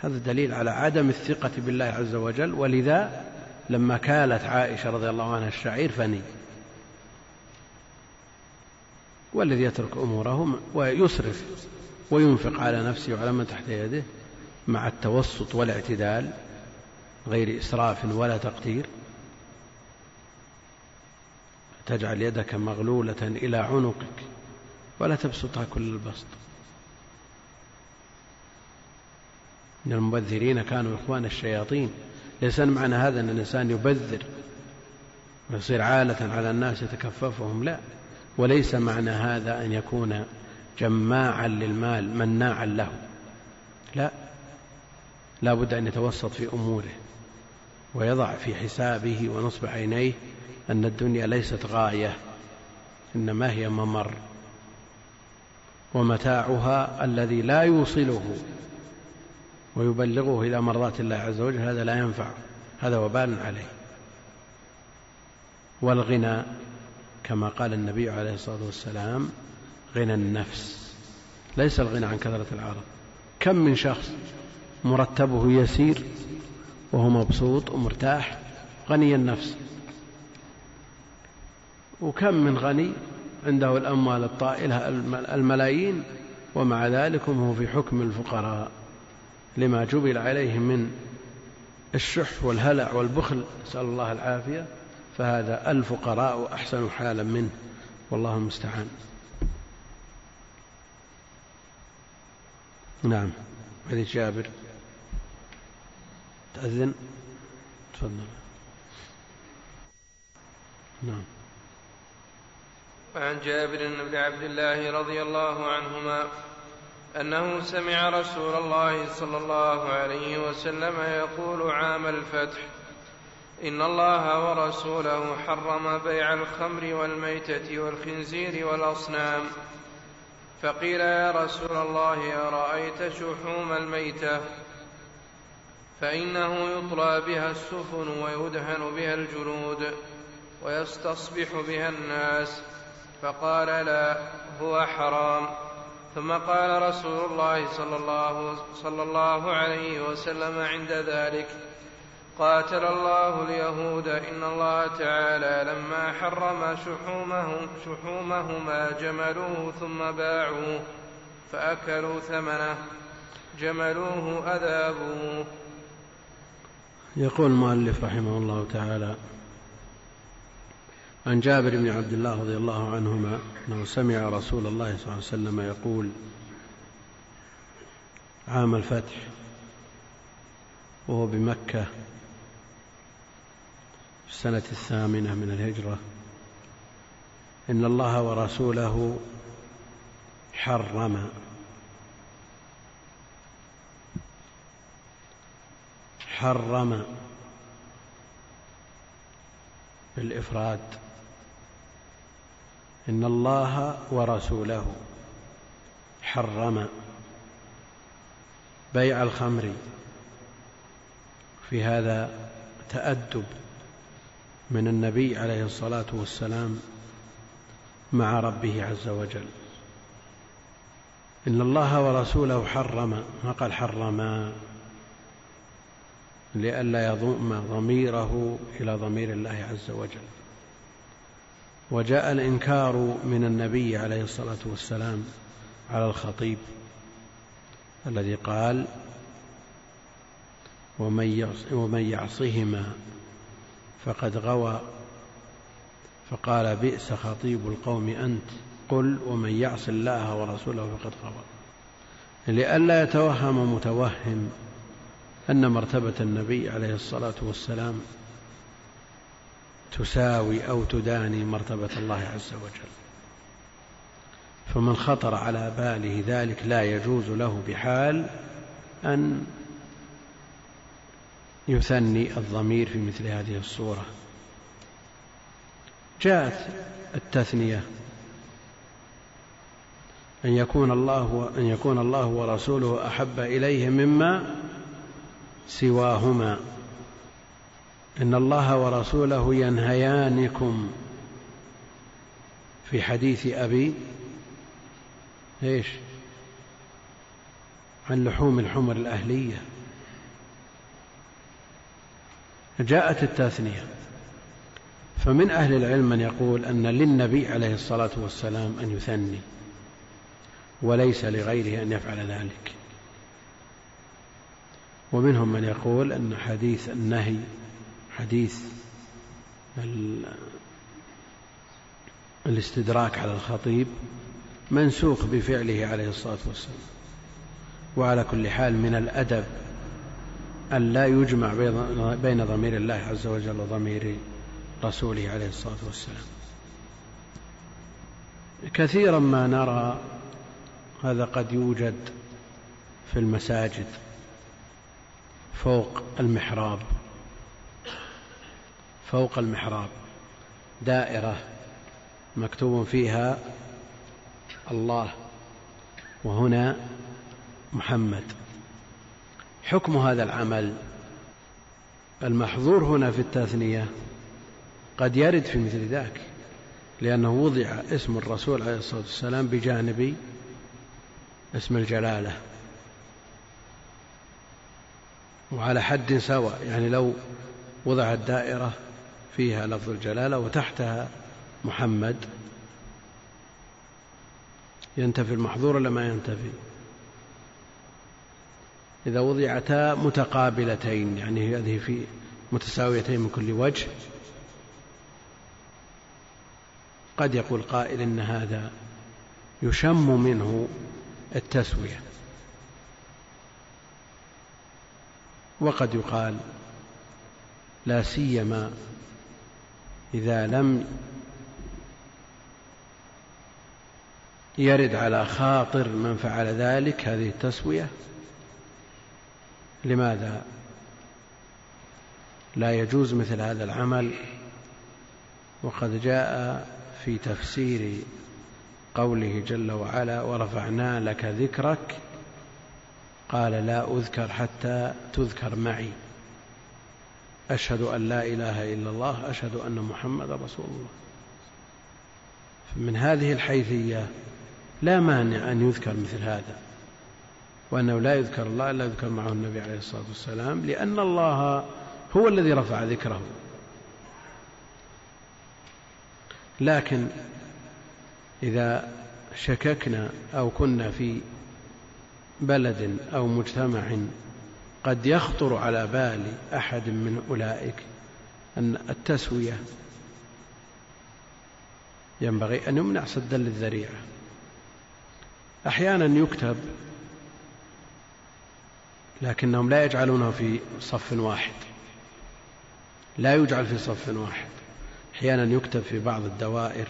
هذا دليل على عدم الثقة بالله عز وجل. ولذا لما كالت عائشة رضي الله عنها الشعير فني. والذي يترك أموره ويسرف وينفق على نفسه وعلى من تحت يده مع التوسط والاعتدال غير إسراف ولا تقتير تجعل يدك مغلولة إلى عنقك ولا تبسطها كل البسط. إن المبذرين كانوا إخوان الشياطين. ليس معنى هذا أن الإنسان يبذر ويصير عالة على الناس يتكففهم لا. وليس معنى هذا أن يكون جماعا للمال مناعا له. لا. لا بد أن يتوسط في أموره ويضع في حسابه ونصب عينيه أن الدنيا ليست غاية إنما هي ممر ومتاعها الذي لا يوصله ويبلغه إلى مرضات الله عز وجل هذا لا ينفع هذا وبال عليه. والغنى كما قال النبي عليه الصلاة والسلام غنى النفس. ليس الغنى عن كثرة العرض. كم من شخص مرتبه يسير وهو مبسوط ومرتاح غني النفس. وكم من غني عنده الأموال الطائلة الملايين ومع ذلك هو في حكم الفقراء لما جبل عليه من الشح والهلع والبخل نسأل الله العافية فهذا الفقراء أحسن حالا منه والله المستعان. نعم حديث جابر. تأذن؟ تفضل. نعم. وعن جابر بن عبد الله رضي الله عنهما أنه سمع رسول الله صلى الله عليه وسلم يقول عام الفتح إن الله ورسوله حرم بيع الخمر والميتة والخنزير والأصنام. فقيل يا رسول الله أرأيت شحوم الميتة؟ فإنه يطلى بها السفن ويدهن بها الجلود ويستصبح بها الناس. فقال لا هو حرام. ثم قال رسول الله صلى الله, صلى الله عليه وسلم عند ذلك قاتل الله اليهود إن الله تعالى لما حرم شحومهم شحومهما جملوه ثم باعوه فأكلوا ثمنه جملوه أذابوه. يقول المؤلف رحمه الله تعالى عن جابر بن عبد الله رضي الله عنهما أنه سمع رسول الله صلى الله عليه وسلم يقول عام الفتح وهو بمكة في السنة الثامنة من الهجرة إن الله ورسوله حرم. حرم بالإفراد. إن الله ورسوله حرم بيع الخمر في هذا تأدب من النبي عليه الصلاة والسلام مع ربه عز وجل. إن الله ورسوله حرم ما قال حرما لئلا يضم ضميره إلى ضمير الله عز وجل. وجاء الإنكار من النبي عليه الصلاة والسلام على الخطيب الذي قال ومن يعصهما فقد غوى فقال بئس خطيب القوم أنت قل ومن يعص الله ورسوله فقد غوى لئلا يتوهم متوهم أن مرتبة النبي عليه الصلاة والسلام تساوي أو تداني مرتبة الله عز وجل. فمن خطر على باله ذلك لا يجوز له بحال أن يثني الضمير في مثل هذه الصورة. جاءت التثنية أن يكون الله أن يكون الله ورسوله أحب إليه مما سواهما. إن الله ورسوله ينهيانكم في حديث أبي إيش؟ عن لحوم الحمر الأهلية. جاءت التثنية فمن أهل العلم من يقول أن للنبي عليه الصلاة والسلام أن يثني وليس لغيره أن يفعل ذلك. ومنهم من يقول أن حديث النهي حديث الاستدراك على الخطيب منسوخ بفعله عليه الصلاة والسلام. وعلى كل حال من الأدب أن لا يجمع بين ضمير الله عز وجل وضمير رسوله عليه الصلاة والسلام. كثيرا ما نرى هذا قد يوجد في المساجد فوق المحراب. فوق المحراب. دائرة مكتوب فيها الله وهنا محمد. حكم هذا العمل؟ المحظور هنا في التثنية قد يرد في مثل ذاك لأنه وضع اسم الرسول عليه الصلاة والسلام بجانب اسم الجلالة. وعلى حد سواء يعني لو وضعت دائرة فيها لفظ الجلالة وتحتها محمد. ينتفي المحظور ولا ما ينتفي؟ إذا وضعتا متقابلتين يعني هذه في متساويتين من كل وجه. قد يقول قائل إن هذا يشم منه التسوية. وقد يقال لا سيما إذا لم يرد على خاطر من فعل ذلك هذه التسوية. لماذا؟ لا يجوز مثل هذا العمل. وقد جاء في تفسير قوله جل وعلا ورفعنا لك ذكرك. قال لا أذكر حتى تذكر معي. أشهد أن لا إله إلا الله أشهد أن محمد رسول الله. من هذه الحيثية لا مانع أن يذكر مثل هذا وأنه لا يذكر الله إلا يذكر معه النبي عليه الصلاة والسلام لأن الله هو الذي رفع ذكره. لكن إذا شككنا أو كنا في بلد أو مجتمع قد يخطر على بال أحد من أولئك أن التسوية ينبغي أن يمنع سدا للذريعة أحيانا يكتب لكنهم لا يجعلونه في صف واحد. لا يجعل في صف واحد. أحيانا يكتب في بعض الدوائر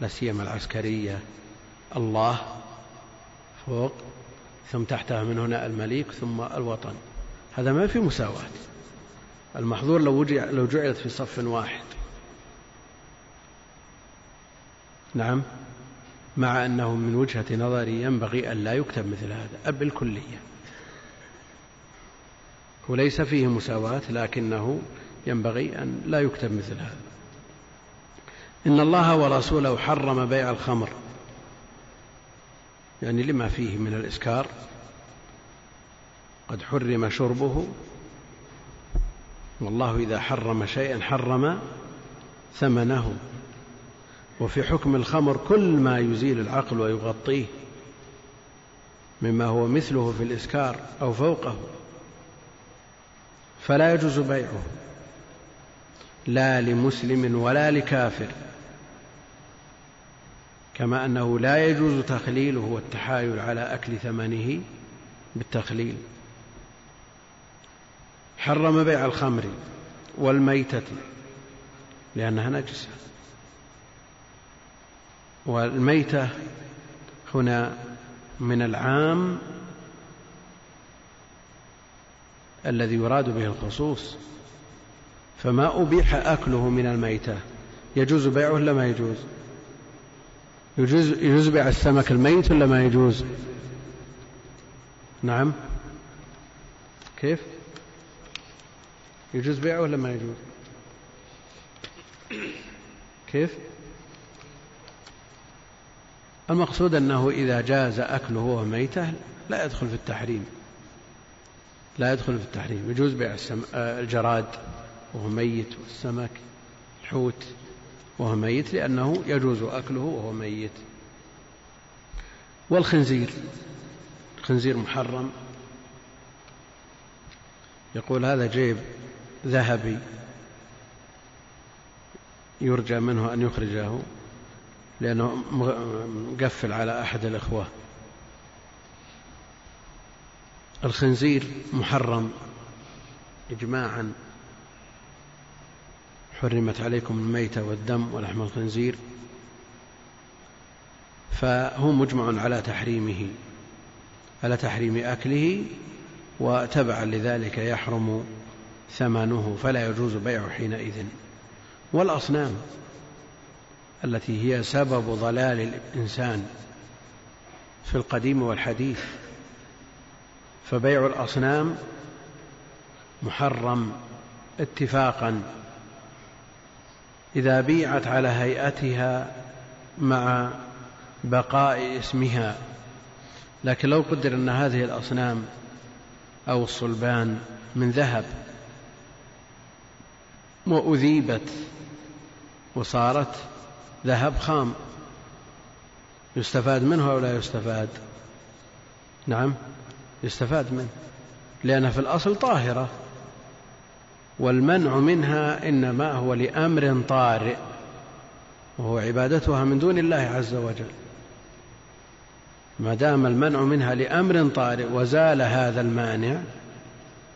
لا سيما العسكرية. الله فوق ثم تحتها من هنا المليك ثم الوطن. هذا ما في مساواة. المحظور لو, لو جعلت في صف واحد. نعم. مع أنه من وجهة نظري ينبغي أن لا يكتب مثل هذا. بالكلية وليس فيه مساواة لكنه ينبغي أن لا يكتب مثل هذا. إن الله ورسوله حرم بيع الخمر. يعني لما فيه من الإسكار قد حرم شربه والله إذا حرم شيئا حرم ثمنه. وفي حكم الخمر كل ما يزيل العقل ويغطيه مما هو مثله في الإسكار أو فوقه فلا يجوز بيعه لا لمسلم ولا لكافر. كما أنه لا يجوز تخليله والتحايل على أكل ثمنه بالتخليل. حرم بيع الخمر والميتة لأنها نجسة. والميتة هنا من العام الذي يراد به الخصوص. فما أبيح أكله من الميتة يجوز بيعه ولا ما يجوز؟ يجوز بيع السمك الميت ولا ما يجوز؟ نعم. كيف؟ يجوز بيعه ولا ما يجوز؟ كيف؟ المقصود أنه إذا جاز أكله وهو ميتة لا يدخل في التحريم. لا يدخل في التحريم. يجوز بيع الجراد وهو ميت والسمك الحوت وهو ميت لأنه يجوز أكله وهو ميت. والخنزير الخنزير محرم. يقول هذا جيب ذهبي يرجى منه أن يخرجه لأنه مقفل على أحد الإخوة. الخنزير محرم إجماعا. حرمت عليكم الميتة والدم ولحم الخنزير فهو مجمع على تحريمه على تحريم أكله وتبعا لذلك يحرم ثمنه فلا يجوز بيعه حينئذ. والأصنام التي هي سبب ضلال الإنسان في القديم والحديث فبيع الأصنام محرم اتفاقا. إذا بيعت على هيئتها مع بقاء اسمها. لكن لو قدر أن هذه الأصنام أو الصلبان من ذهب وأذيبت وصارت ذهب خام يستفاد منه أو لا يستفاد؟ نعم يستفاد منه لأنها في الأصل طاهرة. والمنع منها إنما هو لأمر طارئ وهو عبادتها من دون الله عز وجل. ما دام المنع منها لأمر طارئ وزال هذا المانع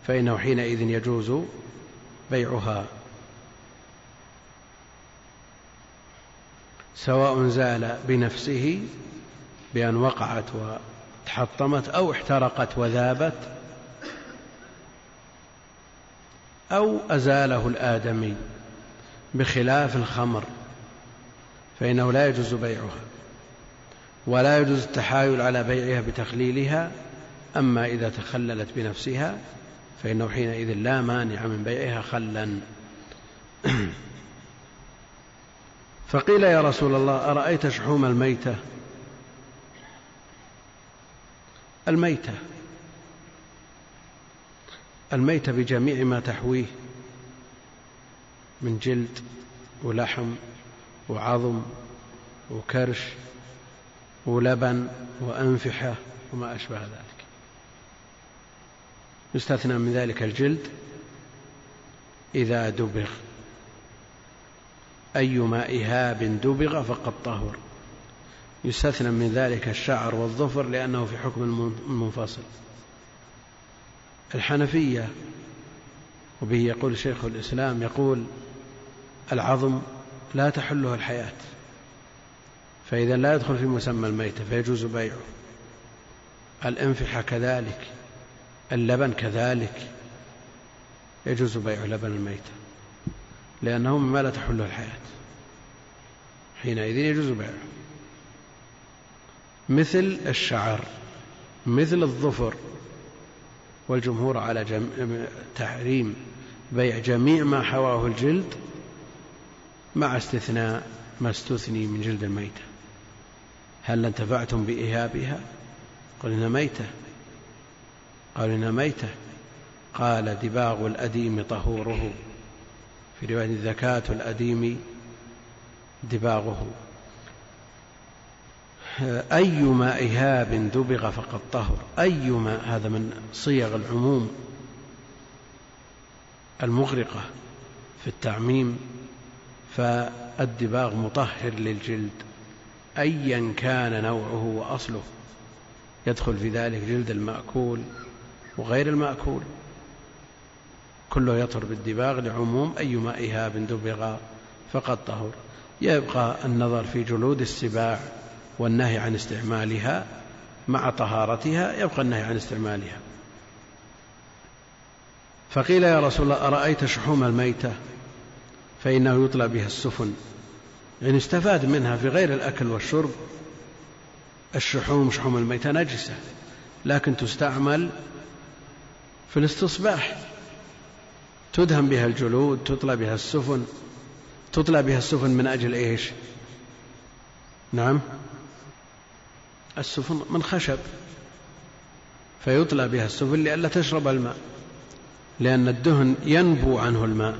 فإنه حينئذ يجوز بيعها. سواء زال بنفسه بأن وقعت وتحطمت أو احترقت وذابت أو أزاله الآدمي بخلاف الخمر فإنه لا يجوز بيعها ولا يجوز التحايل على بيعها بتخليلها أما إذا تخللت بنفسها فإنه حينئذ لا مانع من بيعها خلا. فقيل يا رسول الله أرأيت شحوم الميتة؟ الميتة. الميتة بجميع ما تحويه من جلد ولحم وعظم وكرش ولبن وأنفحة وما أشبه ذلك. يستثنى من ذلك الجلد إذا دبغ. أيما إهاب دبغ فقد طهر. يستثنى من ذلك الشعر والظفر لأنه في حكم المنفصل. الحنفية وبه يقول شيخ الإسلام يقول العظم لا تحله الحياة فإذا لا يدخل في مسمى الميتة فيجوز بيعه. الانفحة كذلك اللبن كذلك يجوز بيع لبن الميتة لأنه مما لا تحله الحياة. حينئذ يجوز بيعه. مثل الشعر مثل الظفر والجمهور على جم... تحريم بيع جميع ما حواه الجلد مع استثناء ما استثني من جلد الميتة. هل انتفعتم بإهابها قل إنها ميتة. قالوا إنها ميتة. قال دباغ الأديم طهوره. في رواية زكاة الأديم دباغه. أيما إهاب دبغ فقد طهر. أيما هذا من صيغ العموم المغرقة في التعميم فالدباغ مطهر للجلد. أيا كان نوعه وأصله. يدخل في ذلك جلد المأكول وغير المأكول. كله يطهر بالدباغ لعموم أيما إهاب دبغ فقد طهر. يبقى النظر في جلود السباع. والنهي عن استعمالها مع طهارتها يبقى النهي عن استعمالها. فقيل يا رسول الله أرأيت شحوم الميتة؟ فإنه يطلى بها السفن. يعني استفاد منها في غير الأكل والشرب الشحوم شحوم الميتة نجسة لكن تستعمل في الاستصباح. تدهم بها الجلود تطلى بها السفن. تطلى بها السفن من أجل إيش؟ نعم. السفن من خشب فيطلى بها السفن لئلا تشرب الماء لأن الدهن ينبو عنه الماء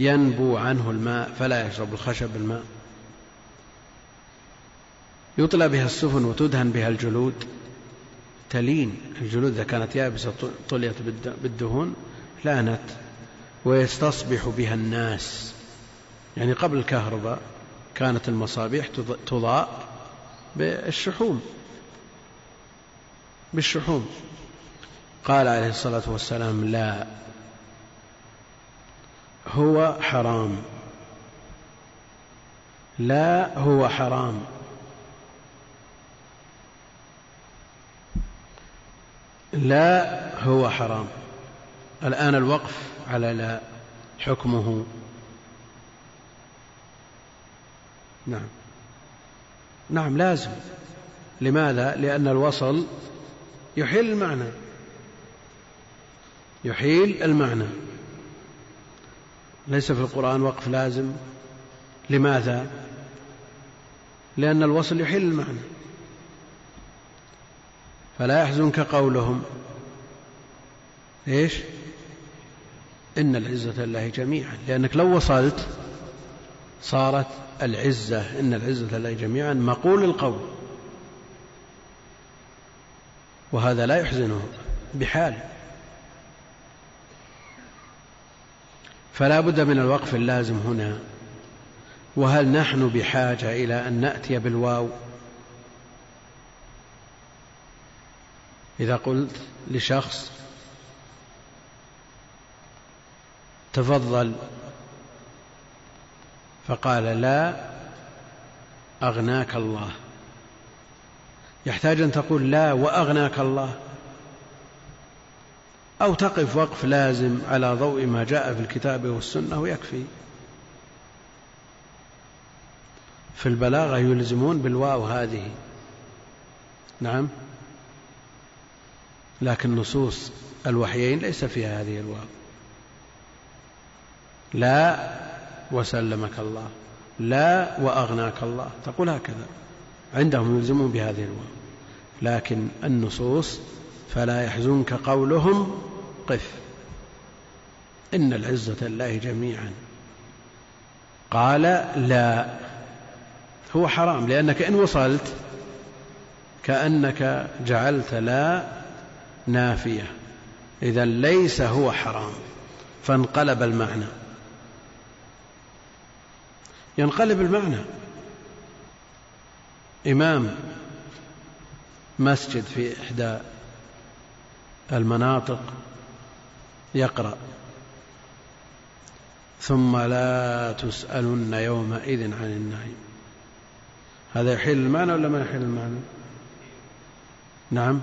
ينبو عنه الماء فلا يشرب الخشب الماء. يطلى بها السفن وتدهن بها الجلود تلين الجلود إذا كانت يابسة طليت بالدهون لانت ويستصبح بها الناس. يعني قبل الكهرباء كانت المصابيح تضاء بالشحوم. بالشحوم. قال عليه الصلاة والسلام لا. هو حرام. لا هو حرام. لا هو حرام. الآن الوقف على لا. حكمه. نعم. نعم لازم. لماذا؟ لأن الوصل يحيل المعنى. يحيل المعنى. ليس في القرآن وقف لازم. لماذا؟ لأن الوصل يحيل المعنى. فلا يحزنك قولهم. إيش؟ إن العزة لله جميعا. لأنك لو وصلت صارت العزة إن العزة لله جميعا مقول القول. وهذا لا يحزنه بحال. فلا بد من الوقف اللازم هنا. وهل نحن بحاجة إلى أن نأتي بالواو؟ إذا قلت لشخص تفضل فقال لا أغناك الله. يحتاج أن تقول لا وأغناك الله. أو تقف وقف لازم على ضوء ما جاء في الكتاب والسنة ويكفي. في البلاغة يلزمون بالواو هذه. نعم. لكن نصوص الوحيين ليس فيها هذه الواو. لا وسلمك الله. لا وأغناك الله. تقول هكذا. عندهم يلزمون بهذه الواو لكن النصوص فلا يحزنك قولهم قف. إن العزة لله جميعا. قال لا. هو حرام. لأنك إن وصلت كأنك جعلت لا نافية. إذا ليس هو حرام. فانقلب المعنى. ينقلب المعنى. إمام مسجد في إحدى المناطق يقرأ ثم لا تسألن يومئذ عن النعيم. هذا يحل المعنى ولا ما يحل المعنى؟ نعم.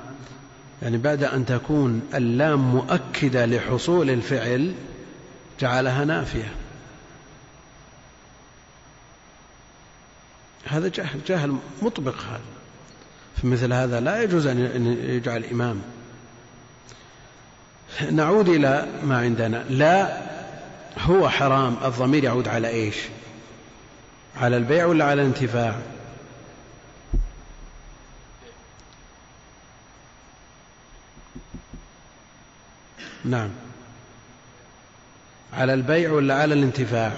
يعني بعد أن تكون اللام مؤكدة لحصول الفعل جعلها نافية. هذا جهل جهل مطبق هذا. في مثل هذا لا يجوز أن يجعل إمام. نعود إلى ما عندنا. لا هو حرام. الضمير يعود على إيش؟ على البيع ولا على الانتفاع؟ نعم. على البيع ولا على الانتفاع؟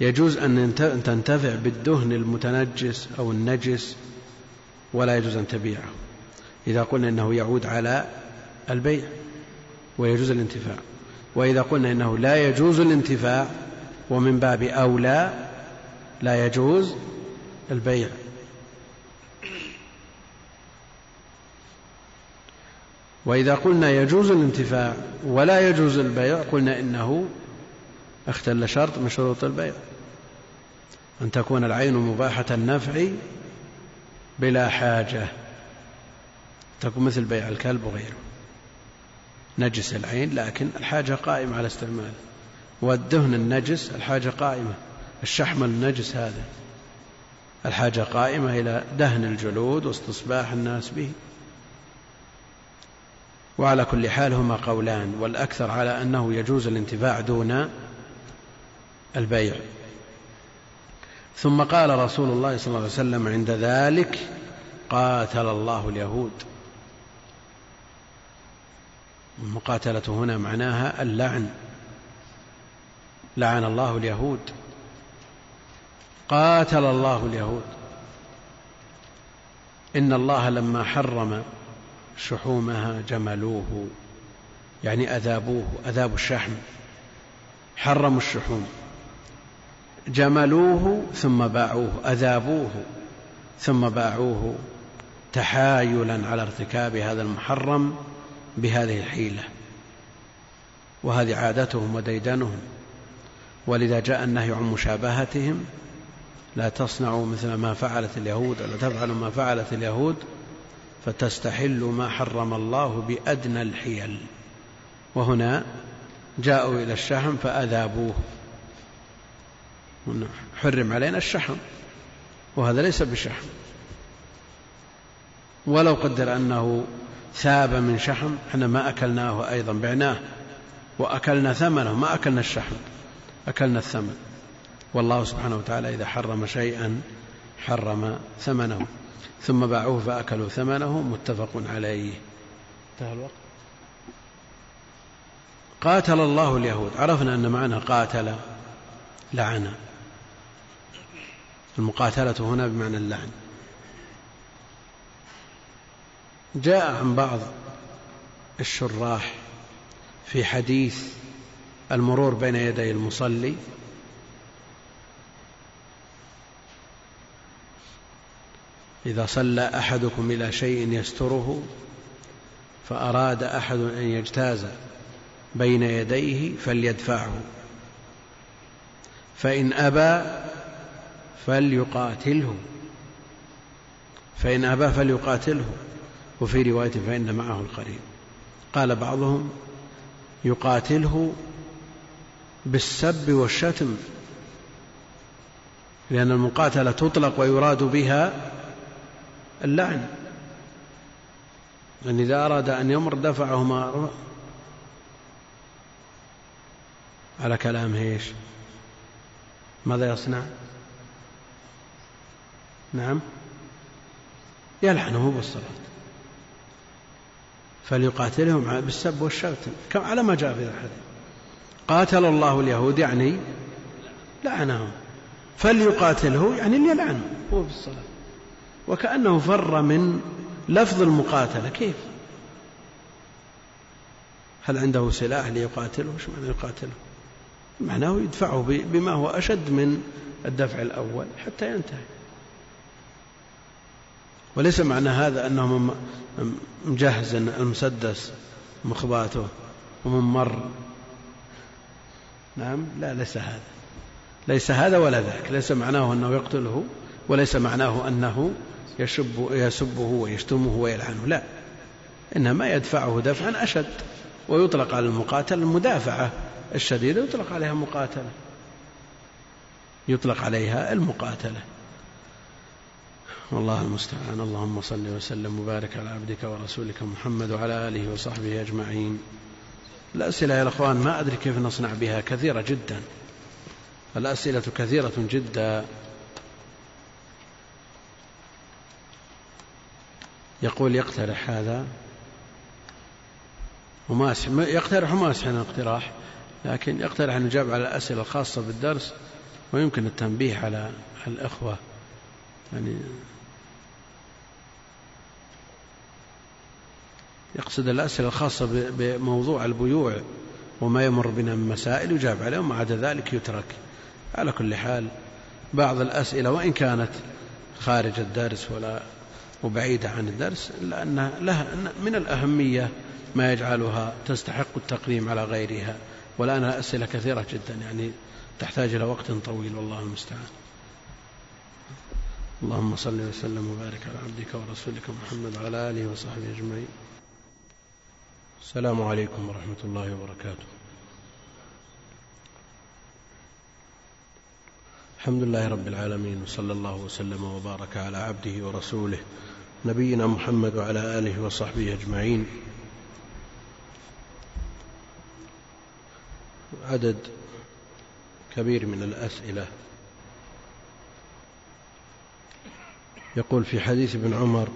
يجوز أن تنتفع بالدهن المتنجس أو النجس ولا يجوز أن تبيعه. إذا قلنا إنه يعود على البيع ويجوز الانتفاع. وإذا قلنا إنه لا يجوز الانتفاع ومن باب أولى لا يجوز البيع. وإذا قلنا يجوز الانتفاع ولا يجوز البيع قلنا إنه اختل شرط من شروط البيع. أن تكون العين مباحة النفع بلا حاجة. تكون مثل بيع الكلب وغيره. نجس العين لكن الحاجة قائمة على استعماله والدهن النجس الحاجة قائمة. الشحم النجس هذا. الحاجة قائمة إلى دهن الجلود واستصباح الناس به. وعلى كل حال هما قولان. والأكثر على أنه يجوز الانتفاع دون البيع. ثم قال رسول الله صلى الله عليه وسلم عند ذلك قاتل الله اليهود. المقاتلة هنا معناها اللعن. لعن الله اليهود. قاتل الله اليهود. إن الله لما حرم شحومها جملوه يعني أذابوه أذابوا الشحم. حرموا الشحوم. جملوه ثم باعوه أذابوه ثم باعوه تحايلا على ارتكاب هذا المحرم بهذه الحيلة. وهذه عادتهم وديدنهم. ولذا جاء النهي عن مشابهتهم لا تصنعوا مثل ما فعلت اليهود ولا تفعلوا ما فعلت اليهود فتستحلوا ما حرم الله بأدنى الحيل. وهنا جاءوا إلى الشحم فأذابوه. حرم علينا الشحم وهذا ليس بشحم. ولو قدر أنه ثاب من شحم إحنا ما أكلناه أيضا بعناه وأكلنا ثمنه ما أكلنا الشحم أكلنا الثمن. والله سبحانه وتعالى إذا حرم شيئا حرم ثمنه ثم باعوه فأكلوا ثمنه متفق عليه. انتهى الوقت. قاتل الله اليهود. عرفنا أن معنى قاتل لعن. المقاتلة هنا بمعنى اللعن. جاء عن بعض الشراح في حديث المرور بين يدي المصلي. إذا صلى أحدكم إلى شيء يستره فأراد أحد أن يجتاز بين يديه فليدفعه. فإن أبى فليقاتله. فإن أبى فليقاتله. وفي رواية فإن معه القرين قال بعضهم يقاتله بالسب والشتم لأن المقاتلة تطلق ويراد بها اللعن. أن إذا أراد أن يمر دفعه ما على كلام إيش؟ ماذا يصنع؟ نعم. يلعنه بالصلاة. فليقاتلهم بالسب والشتم كم على ما جاء في الحديث. قاتل الله اليهود يعني لعنهم. فليقاتله يعني ليلعنه هو بالصلاة وكأنه فر من لفظ المقاتلة. كيف؟ هل عنده سلاح ليقاتله؟ إيش معنى يقاتله؟ معناه يدفعه بما هو أشد من الدفع الأول حتى ينتهي. وليس معنى هذا أنه مجهز المسدس مخباته وممر. نعم لا ليس هذا. ليس هذا ولا ذاك. ليس معناه أنه يقتله وليس معناه أنه يشب يسبه ويشتمه ويلعنه. لا إنما يدفعه دفعا أشد ويطلق على المقاتل المدافعة الشديدة يطلق عليها مقاتلة. يطلق عليها المقاتلة. والله المستعان. اللهم صل وسلم وبارك على عبدك ورسولك محمد وعلى آله وصحبه أجمعين. الأسئلة يا الأخوان ما أدري كيف نصنع بها. كثيرة جدا. الأسئلة كثيرة جدا. يقول يقترح هذا. وما يقترح وما أسحن اقتراح لكن يقترح أن يجاب على الأسئلة الخاصة بالدرس. ويمكن التنبيه على الإخوة. يعني يقصد الأسئلة الخاصة بموضوع البيوع وما يمر بنا من مسائل يجاب عليه وما عدا ذلك يترك. على كل حال بعض الأسئلة وإن كانت خارج الدرس ولا وبعيدة عن الدرس إلا أنها لها من الأهمية ما يجعلها تستحق التقديم على غيرها. والآن الأسئلة كثيرة جدا يعني تحتاج إلى وقت طويل والله المستعان. اللهم صل وسلم وبارك على عبدك ورسولك محمد وعلى آله وصحبه أجمعين. السلام عليكم ورحمة الله وبركاته. الحمد لله رب العالمين وصلى الله وسلم وبارك على عبده ورسوله نبينا محمد وعلى آله وصحبه أجمعين. عدد كبير من الأسئلة. يقول في حديث ابن عمر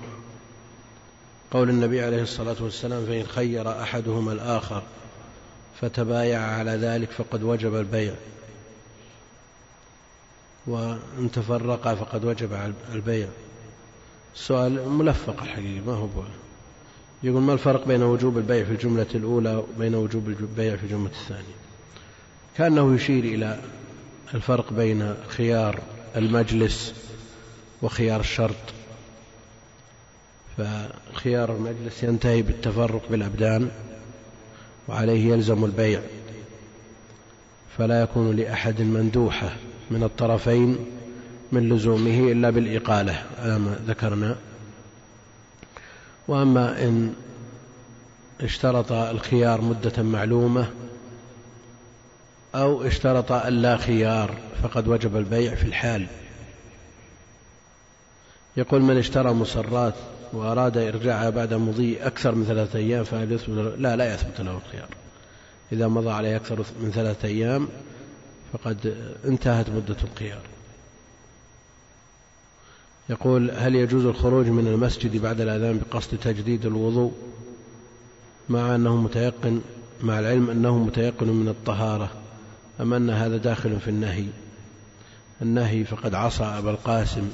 قول النبي عليه الصلاة والسلام فإن خير أحدهما الآخر فتبايع على ذلك فقد وجب البيع. وإن تفرقا فقد وجب البيع. السؤال ملفق الحقيقة ما هو يقول ما الفرق بين وجوب البيع في الجملة الأولى وبين وجوب البيع في الجملة الثانية؟ كأنه يشير إلى الفرق بين خيار المجلس وخيار الشرط. فخيار المجلس ينتهي بالتفرق بالأبدان وعليه يلزم البيع فلا يكون لأحد مندوحة من الطرفين من لزومه إلا بالإقالة على ما ذكرنا. وأما إن اشترط الخيار مدة معلومة أو اشترط اللا خيار فقد وجب البيع في الحال. يقول من اشترى مصرات وأراد إرجاعها بعد مضي أكثر من ثلاثة أيام فهل يثبت لا لا يثبت له الخيار. إذا مضى عليه أكثر من ثلاثة أيام فقد انتهت مدة الخيار. يقول هل يجوز الخروج من المسجد بعد الأذان بقصد تجديد الوضوء مع أنه متيقن مع العلم أنه متيقن من الطهارة أم أن هذا داخل في النهي؟ النهي فقد عصى أبا القاسم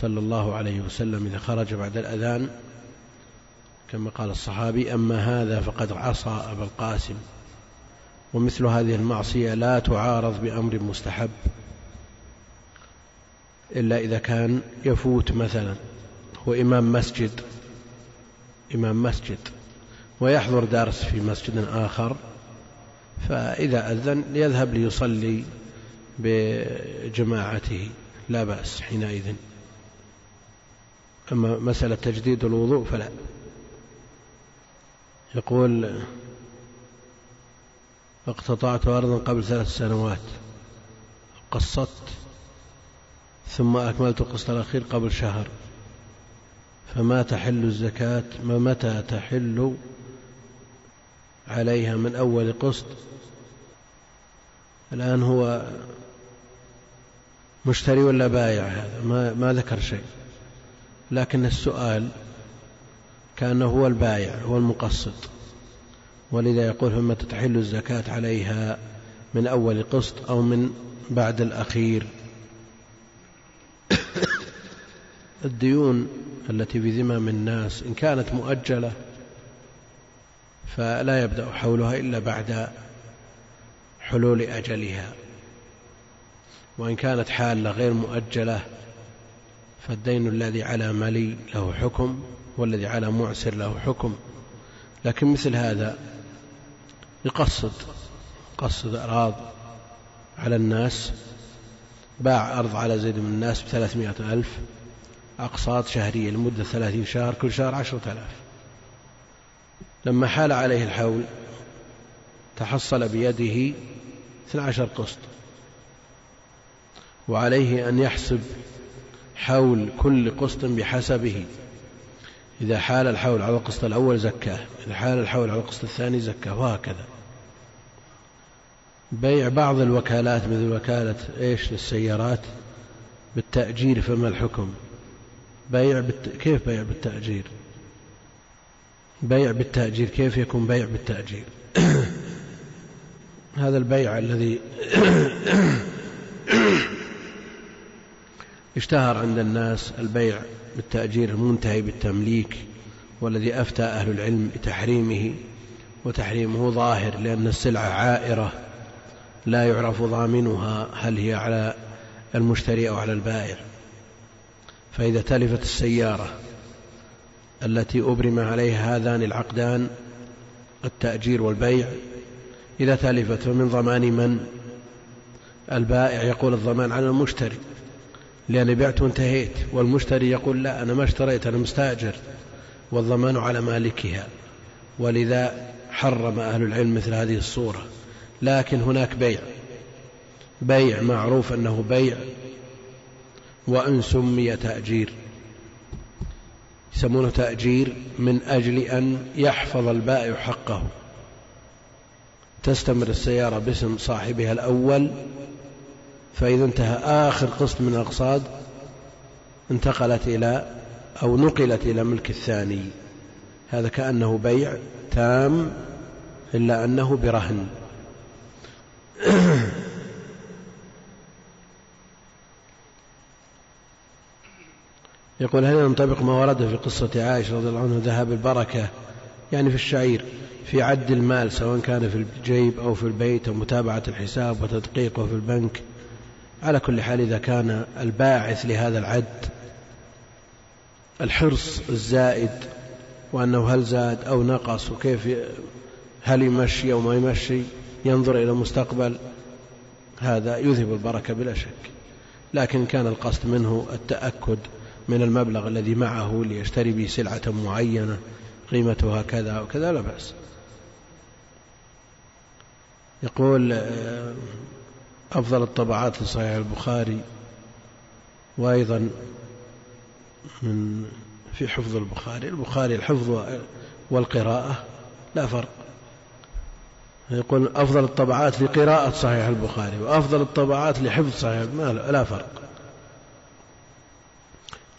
صلى الله عليه وسلم إذا خرج بعد الأذان كما قال الصحابي أما هذا فقد عصى أبا القاسم. ومثل هذه المعصية لا تعارض بأمر مستحب إلا إذا كان يفوت مثلا هو إمام مسجد إمام مسجد ويحضر درس في مسجد آخر فإذا أذن يذهب ليصلي بجماعته لا بأس حينئذ. أما مسألة تجديد الوضوء فلا. يقول اقتطعت أرضا قبل ثلاث سنوات. قصدت ثم أكملت القسط الأخير قبل شهر. فما تحل الزكاة ما متى تحل عليها من أول قسط؟ الآن هو مشتري ولا بايع هذا؟ ما, ما ذكر شيء. لكن السؤال كأنه هو البايع هو المقسط ولذا يقول فما تتحل الزكاة عليها من أول قسط أو من بعد الأخير. الديون التي في ذمم الناس إن كانت مؤجلة فلا يبدأ حولها إلا بعد حلول أجلها. وإن كانت حالة غير مؤجلة فالدين الذي على ملي له حكم والذي على معسر له حكم. لكن مثل هذا يقصد قصد أراض على الناس باع أرض على زيد من الناس بثلاثمائة ألف أقساط شهرية لمدة ثلاثين شهر كل شهر عشرة آلاف. لما حال عليه الحول تحصل بيده اثنى عشر قسط وعليه أن يحسب حول كل قسط بحسبه إذا حال الحول على القسط الأول زكاه إذا حال الحول على القسط الثاني زكاه وهكذا بيع بعض الوكالات مثل وكالة إيش للسيارات بالتأجير فما الحكم بيع بالت... كيف بيع بالتأجير بيع بالتأجير كيف يكون بيع بالتأجير هذا البيع الذي اشتهر عند الناس البيع بالتأجير المنتهي بالتمليك والذي أفتى أهل العلم بتحريمه وتحريمه ظاهر لأن السلعة عائرة لا يعرف ضامنها هل هي على المشتري أو على البائع. فإذا تلفت السيارة التي أبرم عليها هذان العقدان التأجير والبيع إذا تلفت فمن ضمان من؟ البائع يقول الضمان على المشتري. لأني بعت وانتهيت والمشتري يقول لا أنا ما اشتريت أنا مستأجر والضمان على مالكها. ولذا حرم أهل العلم مثل هذه الصورة. لكن هناك بيع. بيع معروف أنه بيع وإن سمي تأجير. يسمونه تأجير من أجل أن يحفظ البائع حقه. تستمر السيارة باسم صاحبها الأول فإذا انتهى آخر قسط من الأقصاد انتقلت إلى أو نقلت إلى ملك الثاني. هذا كأنه بيع تام إلا أنه برهن. يقول هل ينطبق ما ورد في قصة عائشة رضي الله عنها ذهاب البركة؟ يعني في الشعير في عد المال سواء كان في الجيب أو في البيت أو متابعة الحساب وتدقيقه في البنك. على كل حال إذا كان الباعث لهذا العد الحرص الزائد وأنه هل زاد أو نقص وكيف هل يمشي أو ما يمشي ينظر إلى المستقبل هذا يذهب البركة بلا شك. لكن كان القصد منه التأكد من المبلغ الذي معه ليشتري به سلعة معينة قيمتها كذا وكذا لا بأس. يقول أفضل الطبعات لصحيح البخاري وأيضا من في حفظ البخاري البخاري الحفظ والقراءة لا فرق. يقول أفضل الطبعات لقراءة صحيح البخاري وأفضل الطبعات لحفظ صحيح ما لا فرق.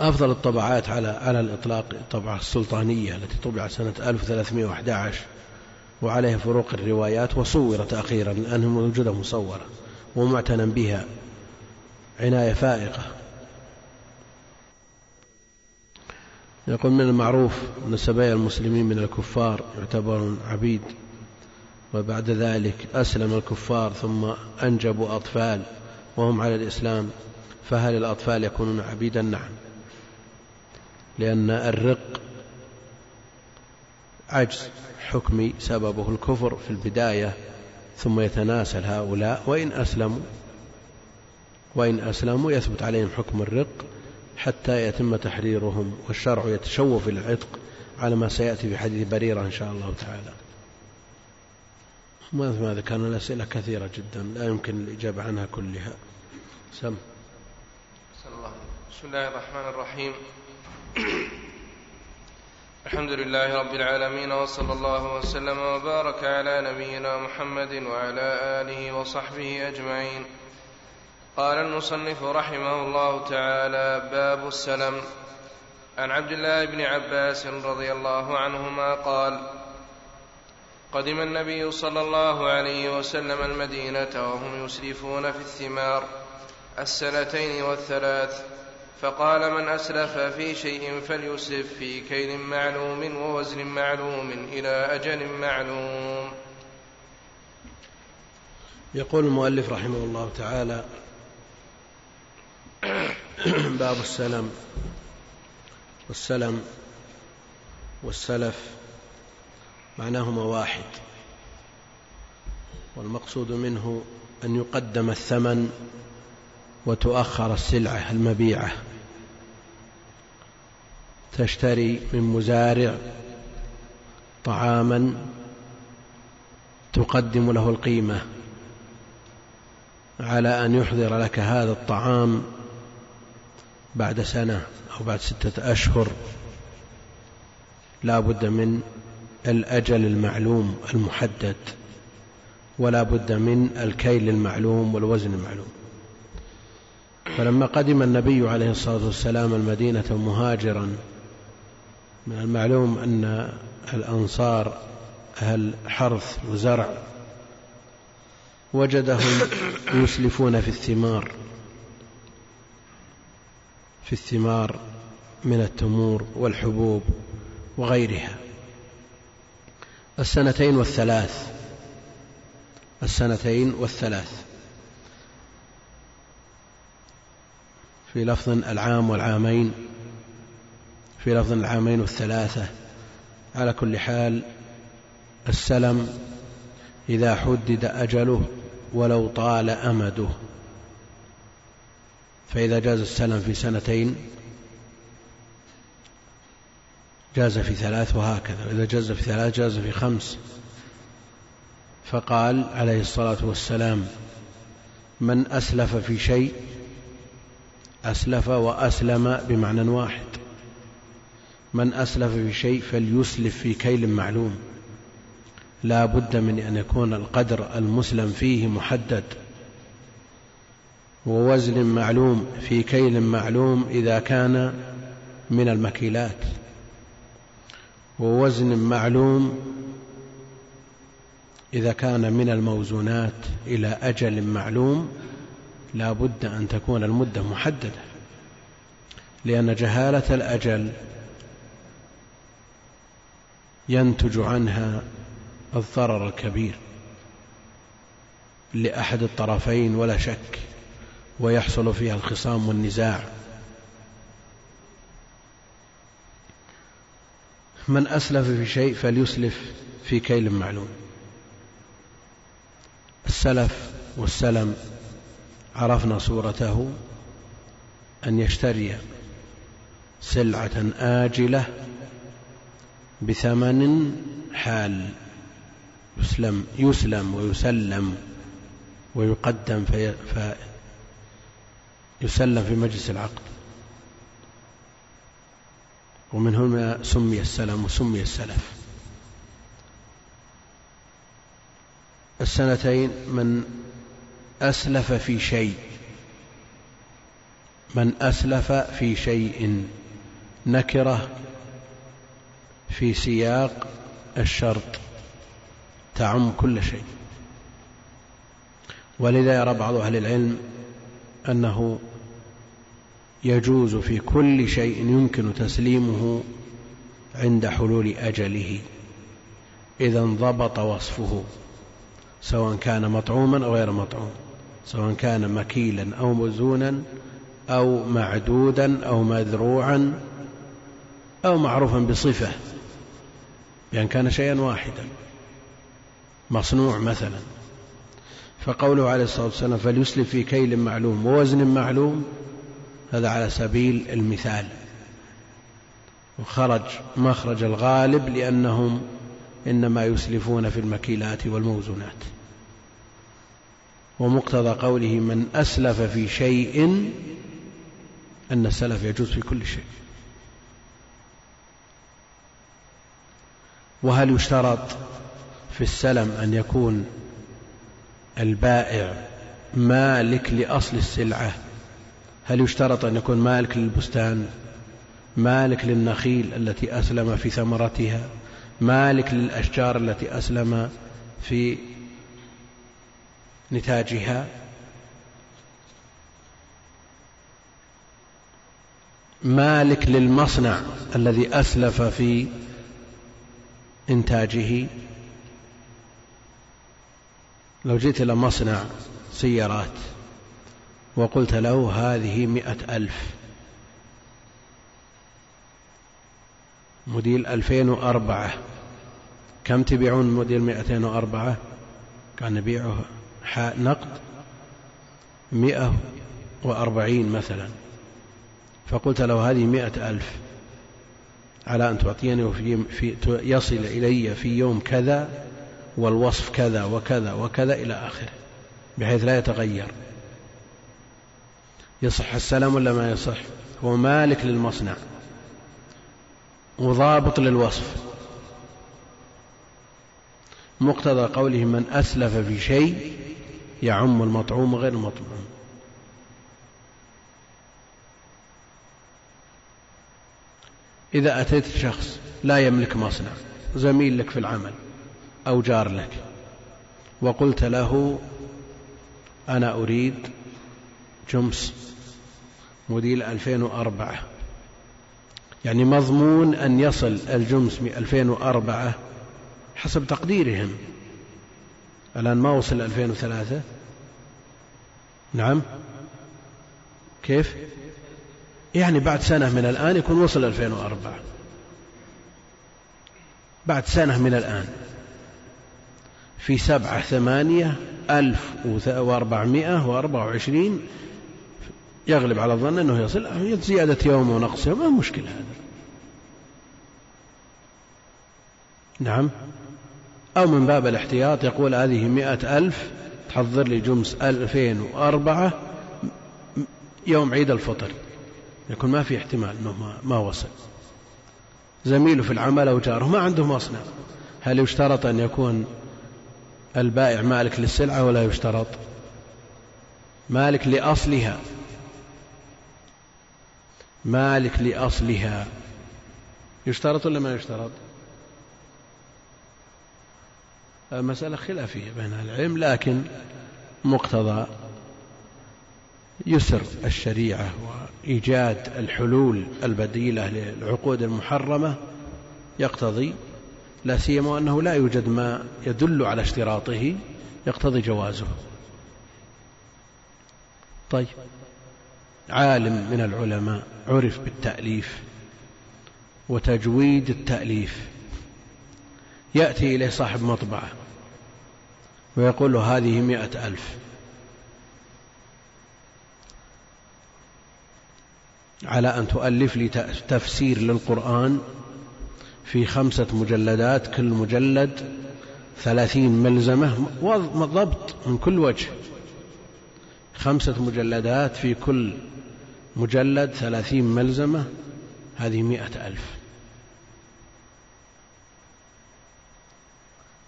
أفضل الطبعات على على الإطلاق الطبعة السلطانية التي طبعت سنة 1311 وعليها فروق الروايات وصورت أخيرا لأنها موجودة مصورة. ومعتنى بها. عناية فائقة. يقول من المعروف أن سبايا المسلمين من الكفار يعتبرون عبيد وبعد ذلك أسلم الكفار ثم أنجبوا أطفال وهم على الإسلام فهل الأطفال يكونون عبيدا؟ نعم. لأن الرق عجز حكمي سببه الكفر في البداية ثم يتناسل هؤلاء وإن أسلموا وإن أسلموا يثبت عليهم حكم الرق حتى يتم تحريرهم والشرع يتشوف العتق على ما سيأتي في حديث بريرة إن شاء الله تعالى. ما ذكرنا الأسئلة كثيرة جدا لا يمكن الإجابة عنها كلها. سم. بسم الله الرحمن الرحيم. الحمد لله رب العالمين وصلى الله وسلم وبارك على نبينا محمد وعلى آله وصحبه أجمعين. قال المصنف رحمه الله تعالى باب السلم. عن عبد الله بن عباس رضي الله عنهما قال قدم النبي صلى الله عليه وسلم المدينة وهم يسرفون في الثمار السنتين والثلاث فقال من أسلف في شيء فليسلف في كيل معلوم ووزن معلوم إلى أجل معلوم. يقول المؤلف رحمه الله تعالى باب السلم والسلم والسلف معناهما واحد والمقصود منه أن يقدم الثمن وتؤخر السلعة المبيعة. تشتري من مزارع طعاما تقدم له القيمة على أن يحضر لك هذا الطعام بعد سنة أو بعد ستة أشهر. لا بد من الأجل المعلوم المحدد ولا بد من الكيل المعلوم والوزن المعلوم. فلما قدم النبي عليه الصلاة والسلام المدينة مهاجرا من المعلوم أن الأنصار أهل حرث وزرع وجدهم يسلفون في الثمار في الثمار من التمور والحبوب وغيرها. السنتين والثلاث السنتين والثلاث. في لفظ العام والعامين في لفظ العامين والثلاثة على كل حال السلم إذا حدد أجله ولو طال أمده. فإذا جاز السلم في سنتين جاز في ثلاث وهكذا. وإذا جاز في ثلاث جاز في خمس. فقال عليه الصلاة والسلام من أسلف في شيء أسلف وأسلم بمعنى واحد. من أسلف في شيء فليسلف في كيل معلوم. لا بد من أن يكون القدر المسلم فيه محدد. ووزن معلوم في كيل معلوم إذا كان من المكيلات. ووزن معلوم إذا كان من الموزونات إلى أجل معلوم لا بد أن تكون المدة محددة لأن جهالة الأجل ينتج عنها الضرر الكبير لأحد الطرفين ولا شك ويحصل فيها الخصام والنزاع. من أسلف في شيء فليسلف في كيل معلوم. السلف والسلم عرفنا صورته أن يشتري سلعة آجلة بثمن حال يسلم يسلم ويسلم ويقدم في فيسلم في مجلس العقد. ومن هنا سمي السلم وسمي السلف. السنتين من أسلف في شيء. من أسلف في شيء نكرة في سياق الشرط. تعم كل شيء. ولذا يرى بعض أهل العلم أنه يجوز في كل شيء يمكن تسليمه عند حلول أجله. إذا انضبط وصفه سواء كان مطعوما أو غير مطعوم. سواء كان مكيلا أو مزونا أو معدودا أو مذروعا أو معروفا بصفة بأن كان شيئا واحدا مصنوع مثلا. فقوله عليه الصلاة والسلام فليسلف في كيل معلوم ووزن معلوم هذا على سبيل المثال. وخرج مخرج الغالب لأنهم إنما يسلفون في المكيلات والموزونات. ومقتضى قوله من أسلف في شيء أن السلف يجوز في كل شيء. وهل يشترط في السلم أن يكون البائع مالك لأصل السلعة؟ هل يشترط أن يكون مالك للبستان؟ مالك للنخيل التي أسلم في ثمرتها؟ مالك للأشجار التي أسلم في نتاجها. مالك للمصنع الذي أسلف في إنتاجه. لو جئت إلى مصنع سيارات وقلت له هذه مئة ألف. موديل ألفين وأربعة. كم تبيعون موديل مئتين وأربعة؟ كان نبيعه نقد مئة وأربعين مثلا. فقلت له هذه مئة ألف على أن تعطيني في, في يصل إلي في يوم كذا والوصف كذا وكذا وكذا إلى آخره بحيث لا يتغير. يصح السلام ولا ما يصح؟ هو مالك للمصنع وضابط للوصف. مقتضى قوله من أسلف في شيء يعم المطعوم غير المطعوم. إذا أتيت شخص لا يملك مصنع زميل لك في العمل أو جار لك وقلت له أنا أريد جمس موديل 2004 يعني مضمون أن يصل الجمس 2004 حسب تقديرهم. الآن ما وصل 2003 نعم. كيف؟ يعني بعد سنة من الآن يكون وصل 2004 بعد سنة من الآن. في سبعة ثمانية ألف وأربعمائة وأربعة وعشرين. يغلب على الظن أنه يصل. زيادة يوم ونقص يوم ما مشكلة هذا. نعم. أو من باب الاحتياط يقول هذه مئة ألف تحضر لي جمس ألفين وأربعة يوم عيد الفطر. يكون ما في احتمال أنه ما وصل. زميله في العمل أو جاره ما عنده مصنع. هل يشترط أن يكون البائع مالك للسلعة ولا يشترط؟ مالك لأصلها. مالك لأصلها. يشترط ولا ما يشترط؟ مسألة خلافية بين العلم لكن مقتضى يسر الشريعة وإيجاد الحلول البديلة للعقود المحرمة يقتضي لا سيما أنه لا يوجد ما يدل على اشتراطه يقتضي جوازه. طيب عالم من العلماء عرف بالتأليف وتجويد التأليف. يأتي إليه صاحب مطبعة ويقول له هذه مئة ألف. على أن تؤلف لي تفسير للقرآن في خمسة مجلدات كل مجلد ثلاثين ملزمة وضبط من كل وجه. خمسة مجلدات في كل مجلد ثلاثين ملزمة هذه مئة ألف.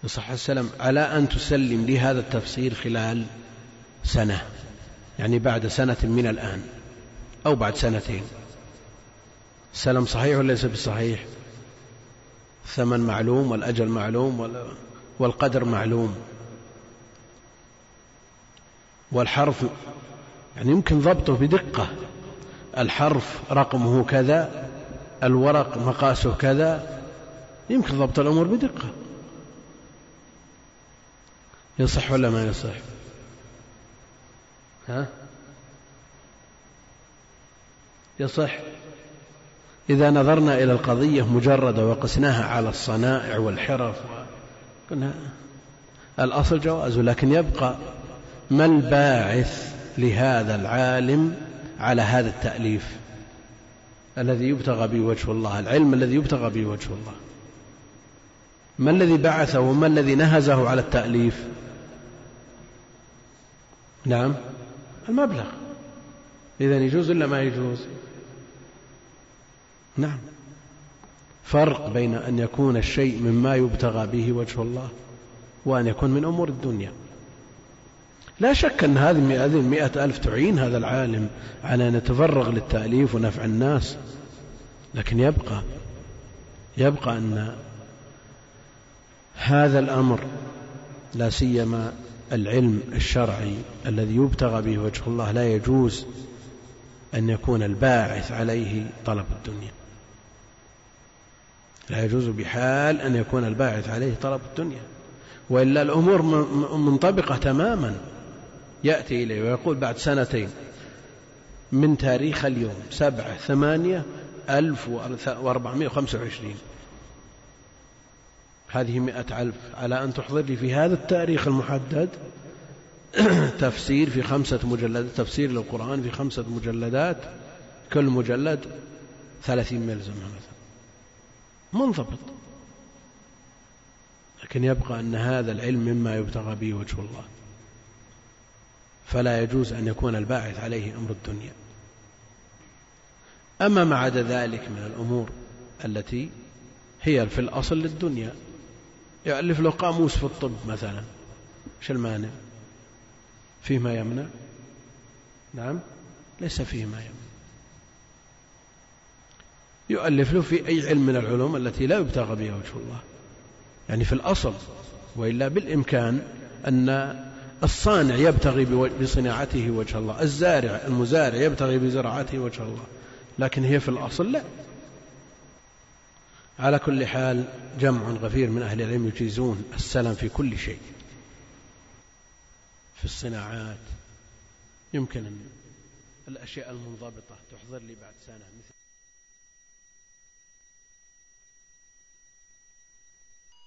يصح السلام على أن تسلم لي هذا التفسير خلال سنة يعني بعد سنة من الآن أو بعد سنتين. السلام صحيح ولا ليس بصحيح؟ الثمن معلوم والأجل معلوم والقدر معلوم. والحرف يعني يمكن ضبطه بدقة. الحرف رقمه كذا الورق مقاسه كذا يمكن ضبط الأمور بدقة. يصح ولا ما يصح؟ ها؟ يصح. إذا نظرنا إلى القضية مجردة وقسناها على الصنائع والحرف قلنا الأصل جوازه لكن يبقى ما الباعث لهذا العالم على هذا التأليف الذي يبتغى به وجه الله؟ العلم الذي يبتغى به وجه الله. ما الذي بعثه وما الذي نهزه على التأليف؟ نعم. المبلغ. إذا يجوز ولا ما يجوز؟ نعم. فرق بين أن يكون الشيء مما يبتغى به وجه الله وأن يكون من أمور الدنيا. لا شك أن هذه المئة ألف تعين هذا العالم على أن يتفرغ للتأليف ونفع الناس. لكن يبقى يبقى أن هذا الأمر لا سيما العلم الشرعي الذي يبتغى به وجه الله لا يجوز أن يكون الباعث عليه طلب الدنيا. لا يجوز بحال أن يكون الباعث عليه طلب الدنيا. وإلا الأمور منطبقة تماما. يأتي إليه ويقول بعد سنتين من تاريخ اليوم سبعة ثمانية ألف وأربعمائة وخمسة وعشرين. هذه مئة ألف. على أن تحضر لي في هذا التاريخ المحدد تفسير في خمسة مجلدات تفسير للقرآن في خمسة مجلدات. كل مجلد ثلاثين ملزمة مثلا. منضبط. لكن يبقى أن هذا العلم مما يبتغى به وجه الله. فلا يجوز أن يكون الباعث عليه أمر الدنيا. أما ما عدا ذلك من الأمور التي هي في الأصل للدنيا يؤلف له قاموس في الطب مثلا. إيش المانع؟ فيه ما يمنع؟ نعم. ليس فيه ما يمنع. يؤلف له في أي علم من العلوم التي لا يبتغى بها وجه الله. يعني في الأصل وإلا بالإمكان أن الصانع يبتغي بصناعته وجه الله. الزارع المزارع يبتغي بزراعته وجه الله. لكن هي في الأصل لا. على كل حال جمع غفير من أهل العلم يجيزون السلم في كل شيء. في الصناعات يمكن أن الأشياء المنضبطة تحضر لي بعد سنة.